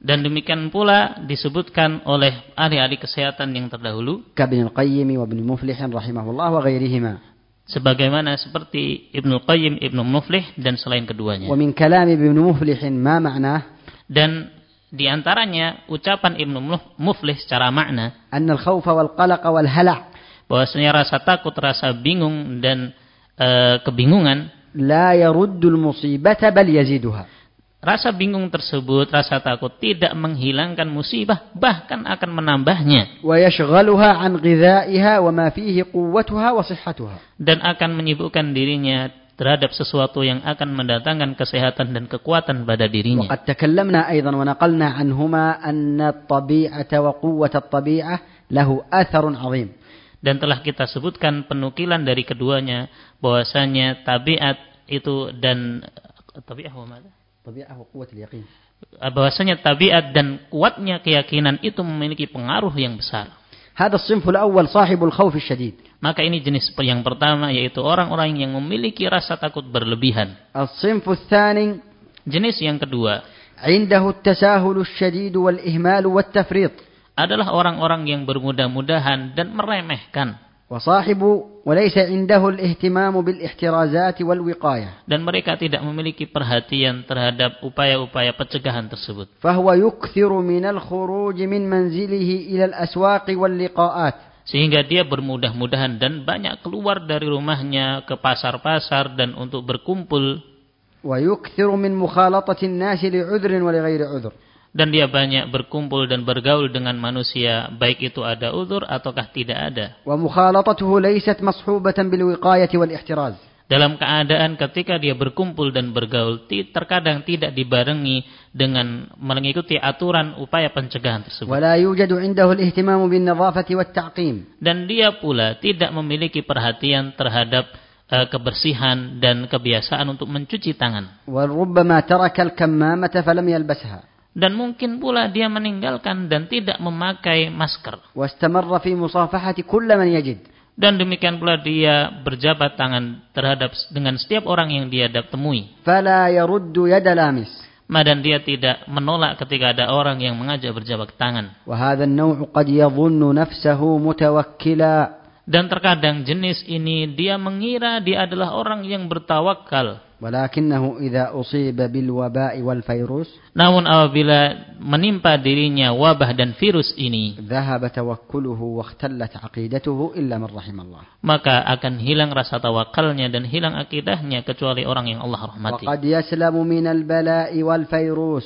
Dan demikian pula disebutkan oleh ahli-ahli kesehatan yang terdahulu. Ibnu Qayyim wa Ibnu Muflih rahimahullah wa ghairihima. Sebagaimana seperti Ibnu Qayyim, Ibnu Muflih dan selain keduanya. Wa min kalam Ibnu Muflih ma ma'na? Dan di antaranya ucapan Ibnu Muflih secara makna. An al-khawfa wal qalaq wal hala' bahwasanya rasa takut, rasa bingung dan uh, kebingungan la yaruddul musibata bal yaziduha rasa bingung tersebut, rasa takut tidak menghilangkan musibah, bahkan akan menambahnya ويشغلها عن غذائها وما فيه قوتها وصحتها dan akan menyibukkan dirinya terhadap sesuatu yang akan mendatangkan kesehatan dan kekuatan pada dirinya. وقد تكلمنا أيضا ونقلنا عنهما أن الطبيعة وقوة الطبيعة له أثر عظيم Dan telah kita sebutkan penukilan dari keduanya bahwasanya tabiat itu dan tabiat apa Tabi'ah. Bahwasanya tabiat dan kuatnya keyakinan itu memiliki pengaruh yang besar. Maka ini jenis yang pertama yaitu orang-orang yang memiliki rasa takut berlebihan. Jenis yang kedua. Indahu at-tasahul wal. Adalah orang-orang yang bermudah-mudahan dan meremehkan. وصاحب وليس عنده الاهتمام بالاحترازات والوقاية dan mereka tidak memiliki perhatian terhadap upaya-upaya pencegahan tersebut. فهو يكثر من الخروج من منزله إلى الأسواق واللقاءات Sehingga dia bermudah-mudahan dan banyak keluar dari rumahnya ke pasar-pasar dan untuk berkumpul ويكثر من مخالطة الناس لعذر ولغير عذر dan dia banyak berkumpul dan bergaul dengan manusia baik itu ada uzur ataukah tidak ada. ومخالطته ليست مصحوبة بالوقاية والاحتراز Dalam keadaan ketika dia berkumpul dan bergaul ti- terkadang tidak dibarengi dengan mengikuti aturan upaya pencegahan tersebut. ولا يوجد عنده الاهتمام بالنظافة والتعقيم Dan dia pula tidak memiliki perhatian terhadap eh, kebersihan dan kebiasaan untuk mencuci tangan. وربما ترك الكمامة فلم يلبسها Dan mungkin pula dia meninggalkan dan tidak memakai masker. واستمر في مصافحة كل من يجد Dan demikian pula dia berjabat tangan terhadap dengan setiap orang yang dia dap- temui. فلا يرد يد لامس Dan dia tidak menolak ketika ada orang yang mengajak berjabat tangan. وهذا النوع قد يظن نفسه متوكلا Dan terkadang jenis ini dia mengira dia adalah orang yang bertawakal. Walakinahu idza usiba bil waba'i wal virus. Namun apabila menimpa dirinya wabah dan virus ini, dhahaba tawakkuluhu wa ikhtallat 'aqidatuhu illa man rahimallah. Maka akan hilang rasa tawakalnya dan hilang akidahnya kecuali orang yang Allah rahmati. Wa qad yaslamu bala'i wal virus.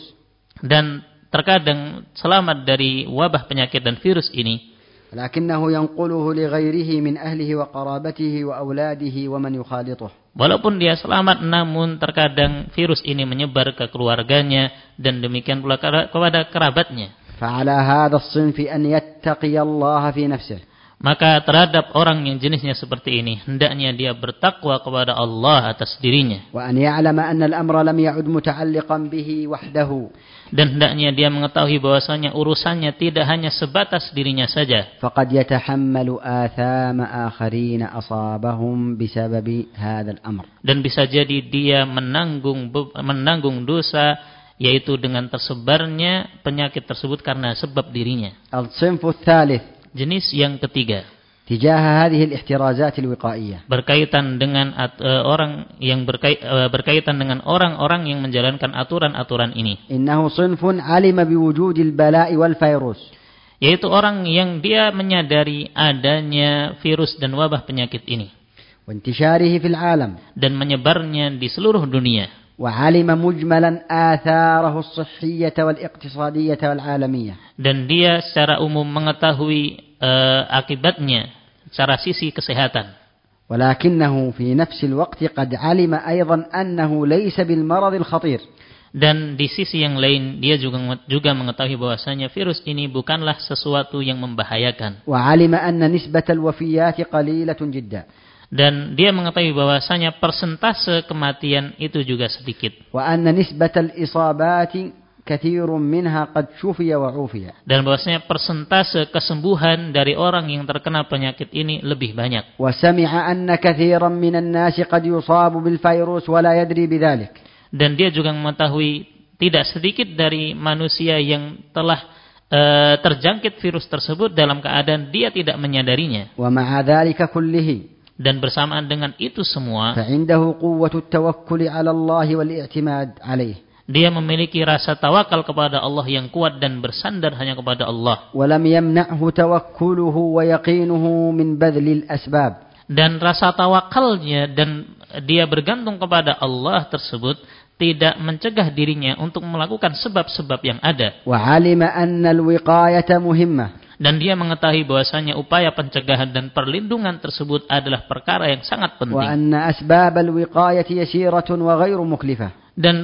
Dan terkadang selamat dari wabah penyakit dan virus ini. Lakinnahu yanquluhu li ghairihi min ahlihi wa qarabatihi wa auladihi wa man yukhalituh. walaupun dia selamat namun terkadang virus ini menyebar ke keluarganya dan demikian pula kera- kepada kerabatnya. فعلى هذا الصنف أن يتقي الله في نفسه Maka terhadap orang yang jenisnya seperti ini, hendaknya dia bertakwa kepada Allah atas dirinya. وأن يعلم أن الأمر لم يعد متعلقا به وحده dan hendaknya dia mengetahui bahwasanya urusannya tidak hanya sebatas dirinya saja. Faqad yatahammalu athama akharin asabahum bisababi hadzal amr. Dan bisa jadi dia menanggung menanggung dosa yaitu dengan tersebarnya penyakit tersebut karena sebab dirinya. Al-sinfu Jenis yang ketiga. تجاه هذه الاحترازات الوقائية berkaitan dengan at- eh, orang yang berkait- eh, berkaitan dengan orang-orang yang menjalankan aturan-aturan ini. إنه صنف علم بوجود البلاء والفيروس yaitu orang yang dia menyadari adanya virus dan wabah penyakit ini وانتشاره في العالم dan menyebarnya di seluruh dunia وعلم مجملا آثاره الصحية والاقتصادية والعالمية dan dia secara umum mengetahui eh, akibatnya secara sisi kesehatan ولكنه في نفس الوقت قد علم أيضا أنه ليس بالمرض الخطير dan di sisi yang lain dia juga juga mengetahui bahwasanya virus ini bukanlah sesuatu yang membahayakan وعلم أن نسبة الوفيات قليلة جدا dan dia mengetahui bahwasanya persentase kematian itu juga sedikit. Wa anna nisbatal isabati kathirun minha qad shufiya wa ufiya. Dan bahwasanya persentase kesembuhan dari orang yang terkena penyakit ini lebih banyak. Wa sami'a anna kathiran minan nasi qad yusabu bil virus wa la yadri bidzalik. Dan dia juga mengetahui tidak sedikit dari manusia yang telah uh, terjangkit virus tersebut dalam keadaan dia tidak menyadarinya dan bersamaan dengan itu semua فعنده قوة التوكل على الله والاعتماد عليه dia memiliki rasa tawakal kepada Allah yang kuat dan bersandar hanya kepada Allah ولم يمنعه توكله ويقينه من بذل الأسباب dan rasa tawakalnya dan dia bergantung kepada Allah tersebut tidak mencegah dirinya untuk melakukan sebab-sebab yang ada وعلم أن الوقاية مهمة dan dia mengetahui bahwasanya upaya pencegahan dan perlindungan tersebut adalah perkara yang sangat penting. Dan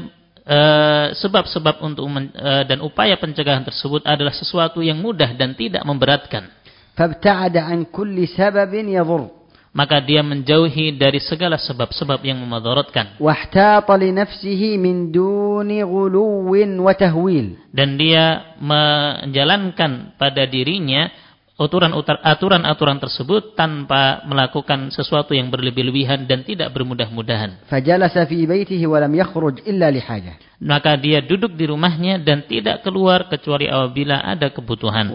eh, sebab-sebab uh, untuk men, uh, dan upaya pencegahan tersebut adalah sesuatu yang mudah dan tidak memberatkan. فابتعد عن كل سبب يضر maka dia menjauhi dari segala sebab-sebab yang memadaratkan. Dan dia menjalankan pada dirinya aturan-aturan tersebut tanpa melakukan sesuatu yang berlebih-lebihan dan tidak bermudah-mudahan. Maka dia duduk di rumahnya dan tidak keluar kecuali apabila ada kebutuhan.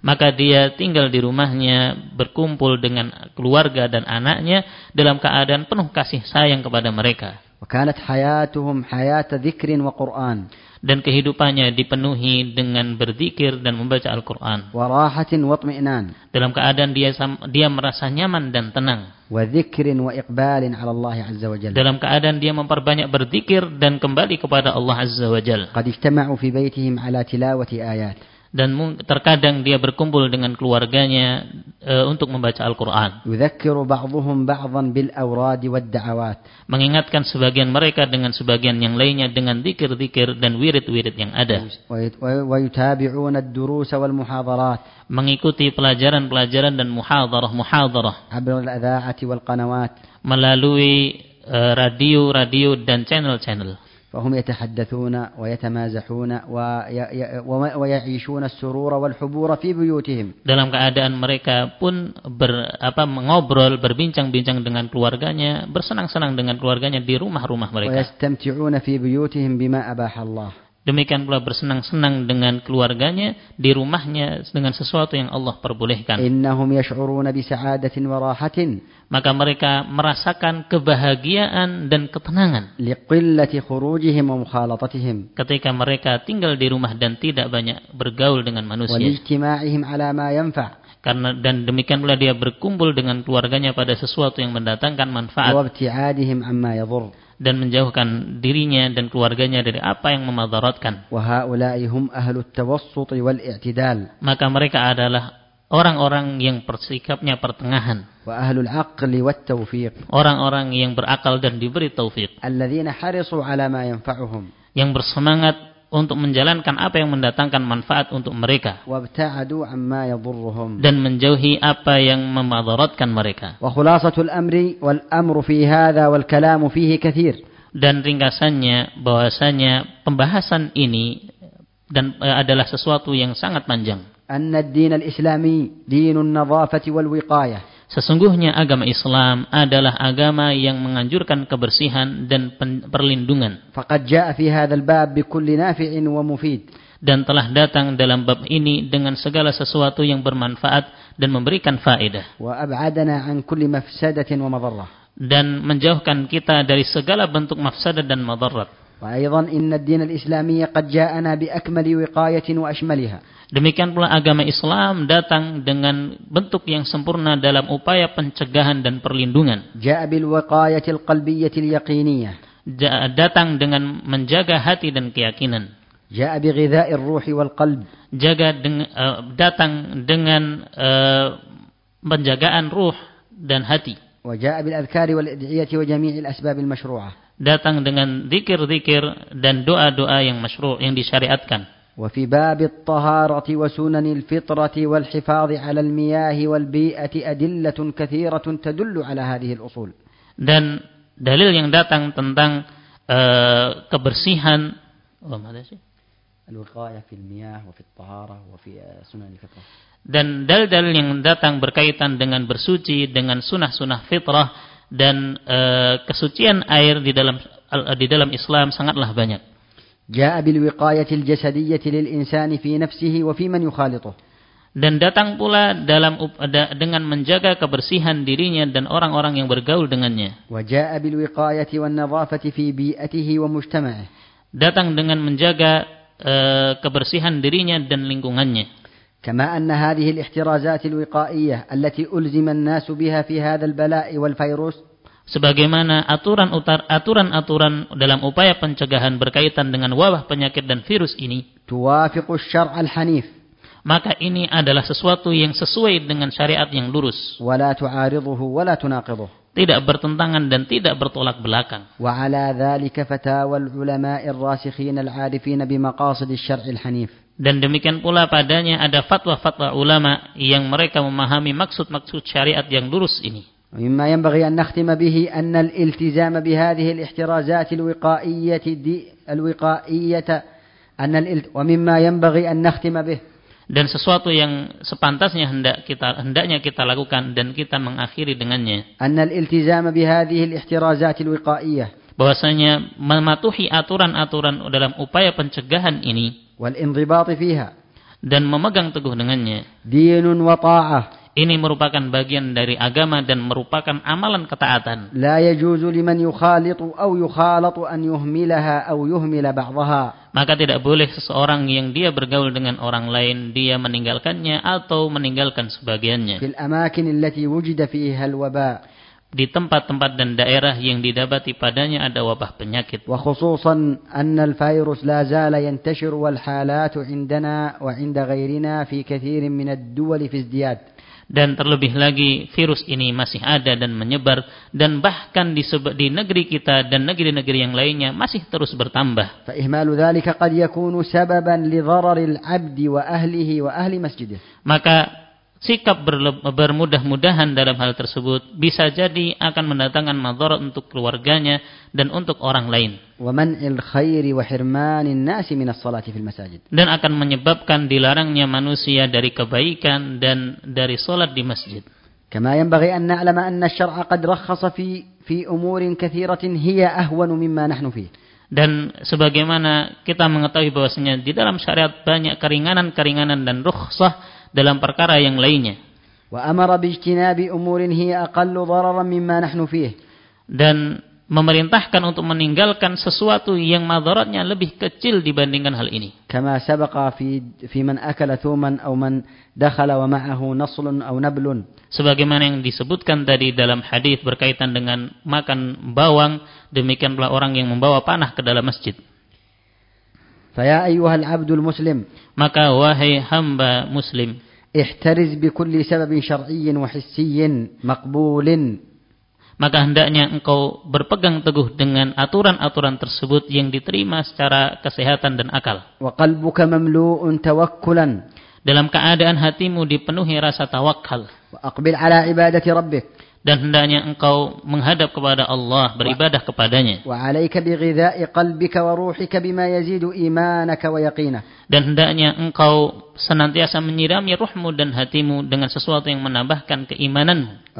Maka dia tinggal di rumahnya berkumpul dengan keluarga dan anaknya dalam keadaan penuh kasih sayang kepada mereka. وكانت حياتهم حياة ذكر وقرآن dan kehidupannya dipenuhi dengan berzikir dan membaca Al-Qur'an وراحة واطمئنان dalam keadaan dia sam- dia merasa nyaman dan tenang وذكر وإقبال على الله عز وجل dalam keadaan dia memperbanyak berzikir dan kembali kepada Allah Azza wa Jal قد اجتمعوا في بيتهم على تلاوة آيات dan terkadang dia berkumpul dengan keluarganya e, untuk membaca Al-Qur'an. Mengingatkan sebagian mereka dengan sebagian yang lainnya dengan zikir-zikir dan wirid-wirid yang ada. Mengikuti pelajaran-pelajaran dan muhadarah-muhadarah. Melalui e, radio-radio dan channel-channel. فهم يتحدثون ويتمازحون وي- ي- وما- ويعيشون السرور والحبور في بيوتهم dalam keadaan mereka pun ber, apa mengobrol berbincang-bincang dengan keluarganya bersenang-senang dengan keluarganya di rumah-rumah mereka ويستمتعون في بيوتهم بما أباح الله Demikian pula bersenang-senang dengan keluarganya di rumahnya dengan sesuatu yang Allah perbolehkan. Innahum yash'uruna bi wa rahatin. Maka mereka merasakan kebahagiaan dan ketenangan. Liqillati khurujihim wa mukhalatatihim. Ketika mereka tinggal di rumah dan tidak banyak bergaul dengan manusia. Wa ala ma yanfa'. Karena dan demikian pula dia berkumpul dengan keluarganya pada sesuatu yang mendatangkan manfaat. Wa abti'adihim amma dan menjauhkan dirinya dan keluarganya dari apa yang memadaratkan. Maka mereka adalah orang-orang yang bersikapnya pertengahan. Orang-orang yang berakal dan diberi taufik. Yang bersemangat untuk menjalankan apa yang mendatangkan manfaat untuk mereka. Dan menjauhi apa yang memadaratkan mereka. Dan ringkasannya bahwasanya pembahasan ini dan eh, adalah sesuatu yang sangat panjang. An-din al-islami dinun Sesungguhnya agama Islam adalah agama yang menganjurkan kebersihan dan pen- perlindungan فقد جاء في هذا الباب بكل نافع ومفيد dan telah datang dalam bab ini dengan segala sesuatu yang bermanfaat dan memberikan faedah وأبعدنا عن كل مفسدة ومضرة dan menjauhkan kita dari segala bentuk mafsadat dan madarat. وأيضا إن الدين الإسلامي قد جاءنا بأكمل وقاية وأشملها Demikian pula agama Islam datang dengan bentuk yang sempurna dalam upaya pencegahan dan perlindungan. Waqayatil qalbiyatil yaqiniyah. Datang dengan menjaga hati dan keyakinan. Ghidha'ir ruhi wal qalb. Jaga dengan, e, datang dengan uh, penjagaan ruh dan hati. Wa adhkari wal ad'iyati wa jami'il asbabil masyru'ah. Datang dengan zikir-zikir dan doa-doa yang masyru' yang disyariatkan. وفي باب الطهارة وسنن الفطرة والحفاظ على المياه والبيئة أدلة كثيرة تدل على هذه الأصول Dan dalil yang datang tentang eh, kebersihan oh, mana sih? الوقاية في المياه وفي الطهارة وفي سنن الفطرة dan dalil-dalil yang datang berkaitan dengan bersuci dengan sunah-sunah fitrah dan eh, kesucian air di dalam al- di dalam Islam sangatlah banyak. جاء بالوقاية الجسدية للإنسان في نفسه وفي من يخالطه Dan datang pula dalam dengan menjaga kebersihan dirinya dan orang-orang yang bergaul dengannya. وجاء بالوقاية والنظافة في بيئته ومجتمعه Datang dengan menjaga eh, kebersihan dirinya dan lingkungannya. كما أن هذه الاحترازات الوقائية التي ألزم الناس بها في هذا البلاء والفيروس Sebagaimana aturan utar aturan-aturan dalam upaya pencegahan berkaitan dengan wabah penyakit dan virus ini, توافق الشرع الحنيف maka ini adalah sesuatu yang sesuai dengan syariat yang lurus, ولا تعارضه ولا تناقضه tidak bertentangan dan tidak bertolak belakang. وعلى ذلك فتاوى العلماء الراسخين العارفين بمقاصد الشرع الحنيف Dan demikian pula padanya ada fatwa-fatwa ulama yang mereka memahami maksud-maksud syariat yang lurus ini. ومما ينبغي أن نختم به أن الالتزام بهذه الاحترازات الوقائية دي الوقائية أن الالت... ومما ينبغي أن نختم به Dan sesuatu yang sepantasnya hendak kita hendaknya kita lakukan dan kita mengakhiri dengannya. أن الالتزام بهذه الاحترازات الوقائية Bahwasanya mematuhi aturan-aturan dalam upaya pencegahan ini والانضباط فيها dan memegang teguh dengannya. دين وطاعة Ini merupakan bagian dari agama dan merupakan amalan ketaatan. لا يجوز لمن يخالط أو يخالط أن يهملها أو يهمل بعضها Maka tidak boleh seseorang yang dia bergaul dengan orang lain, dia meninggalkannya atau meninggalkan sebagiannya. في الأماكن التي وجد فيها الوباء Di tempat-tempat dan daerah yang didapati padanya ada wabah penyakit. وخصوصا أن الفيروس لا زال ينتشر والحالات عندنا وعند غيرنا في كثير من الدول في ازدياد dan terlebih lagi virus ini masih ada dan menyebar dan bahkan di, di negeri kita dan negeri-negeri yang lainnya masih terus bertambah. Maka sikap berle- bermudah-mudahan dalam hal tersebut bisa jadi akan mendatangkan madarat untuk keluarganya dan untuk orang lain ومنع الخير وحرمان الناس من الصلاة في المساجد dan akan menyebabkan dilarangnya manusia dari kebaikan dan dari solat di masjid. كما ينبغي أن نعلم أن الشرع قد رخص في في أمور كثيرة هي أهون مما نحن فيه Dan sebagaimana kita mengetahui bahwasanya di dalam syariat banyak keringanan-keringanan dan rukhsah dalam perkara yang lainnya. Dan memerintahkan untuk meninggalkan sesuatu yang madaratnya lebih kecil dibandingkan hal ini. Kama sabaqa fi fi man akala thuman aw man dakhala wa ma'ahu naslun aw nablun. Sebagaimana yang disebutkan tadi dalam hadis berkaitan dengan makan bawang, demikian pula orang yang membawa panah ke dalam masjid. Faya. Maka wahai hamba muslim. Maka hendaknya engkau berpegang teguh dengan aturan-aturan tersebut yang diterima secara kesehatan dan akal. Dalam keadaan hatimu dipenuhi rasa tawakal. Wa aqbil ala ibadati rabbik dan hendaknya engkau menghadap kepada Allah beribadah kepadanya. Dan hendaknya engkau senantiasa menyirami ruhmu dan hatimu dengan sesuatu yang menambahkan keimananmu.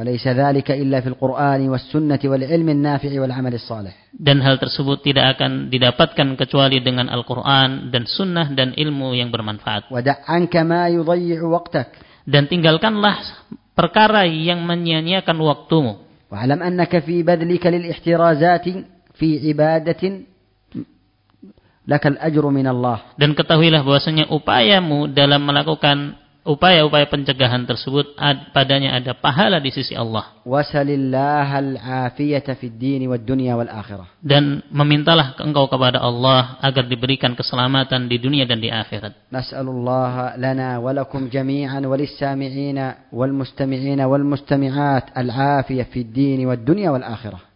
Dan hal tersebut tidak akan didapatkan kecuali dengan Al-Qur'an dan sunnah dan ilmu yang bermanfaat. Dan tinggalkanlah perkara yang menyia-nyiakan waktumu. Wa'alam annaka fi badlika lil ihtirazati fi ibadatin lakal ajru min Allah. Dan ketahuilah bahwasanya upayamu dalam melakukan upaya-upaya pencegahan tersebut padanya ada pahala di sisi Allah. Dan memintalah engkau kepada Allah agar diberikan keselamatan di dunia dan di akhirat. Nas'alullah lana wa lakum jami'an wa wal mustami'ina wal mustami'at al.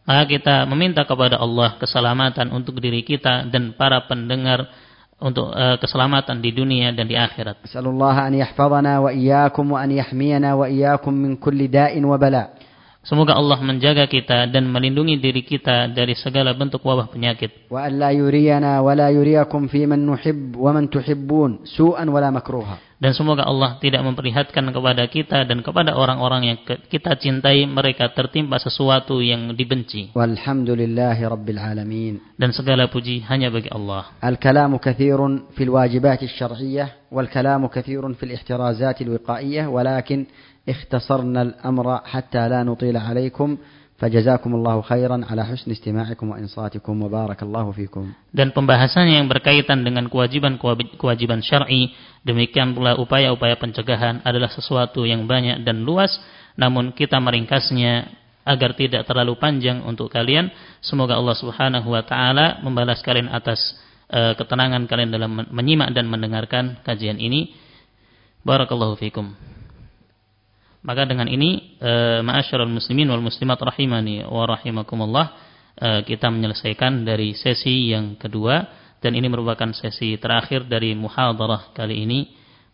Maka kita meminta kepada Allah keselamatan untuk diri kita dan para pendengar untuk uh, keselamatan di dunia dan di akhirat. Sallallahu an yahfazana wa iyyakum wa an yahmiyana wa iyyakum min kulli da'in wa bala. Semoga Allah menjaga kita dan melindungi diri kita dari segala bentuk wabah penyakit. Dan semoga Allah tidak memperlihatkan kepada kita dan kepada orang-orang yang kita cintai mereka tertimpa sesuatu yang dibenci. Dan segala puji hanya bagi Allah. Al-kalamu kathirun fil wajibat asy-syar'iyyah wal kalamu kathirun fil ihtirazat al-wiqa'iyyah walakin اختصرنا الأمر حتى لا نطيل عليكم فجزاكم الله خيرا على حسن استماعكم وإنصاتكم وبارك الله فيكم Dan pembahasannya yang berkaitan dengan kewajiban-kewajiban syar'i, demikian pula upaya-upaya pencegahan adalah sesuatu yang banyak dan luas, namun kita meringkasnya agar tidak terlalu panjang untuk kalian. Semoga Allah Subhanahu wa taala membalas kalian atas eh, ketenangan kalian dalam men- menyimak dan mendengarkan kajian ini. Barakallahu fikum. Maka dengan ini eh, ma'asyiral muslimin wal muslimat rahimani wa rahimakumullah eh, kita menyelesaikan dari sesi yang kedua dan ini merupakan sesi terakhir dari muhadarah kali ini.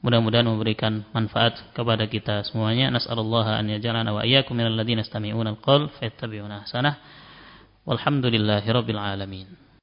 Mudah-mudahan memberikan manfaat kepada kita semuanya. Nas'alullah an yaj'alana wa iyyakum minal ladzina yastami'una al-qaul fayattabi'una ahsanah. Walhamdulillahirabbil alamin.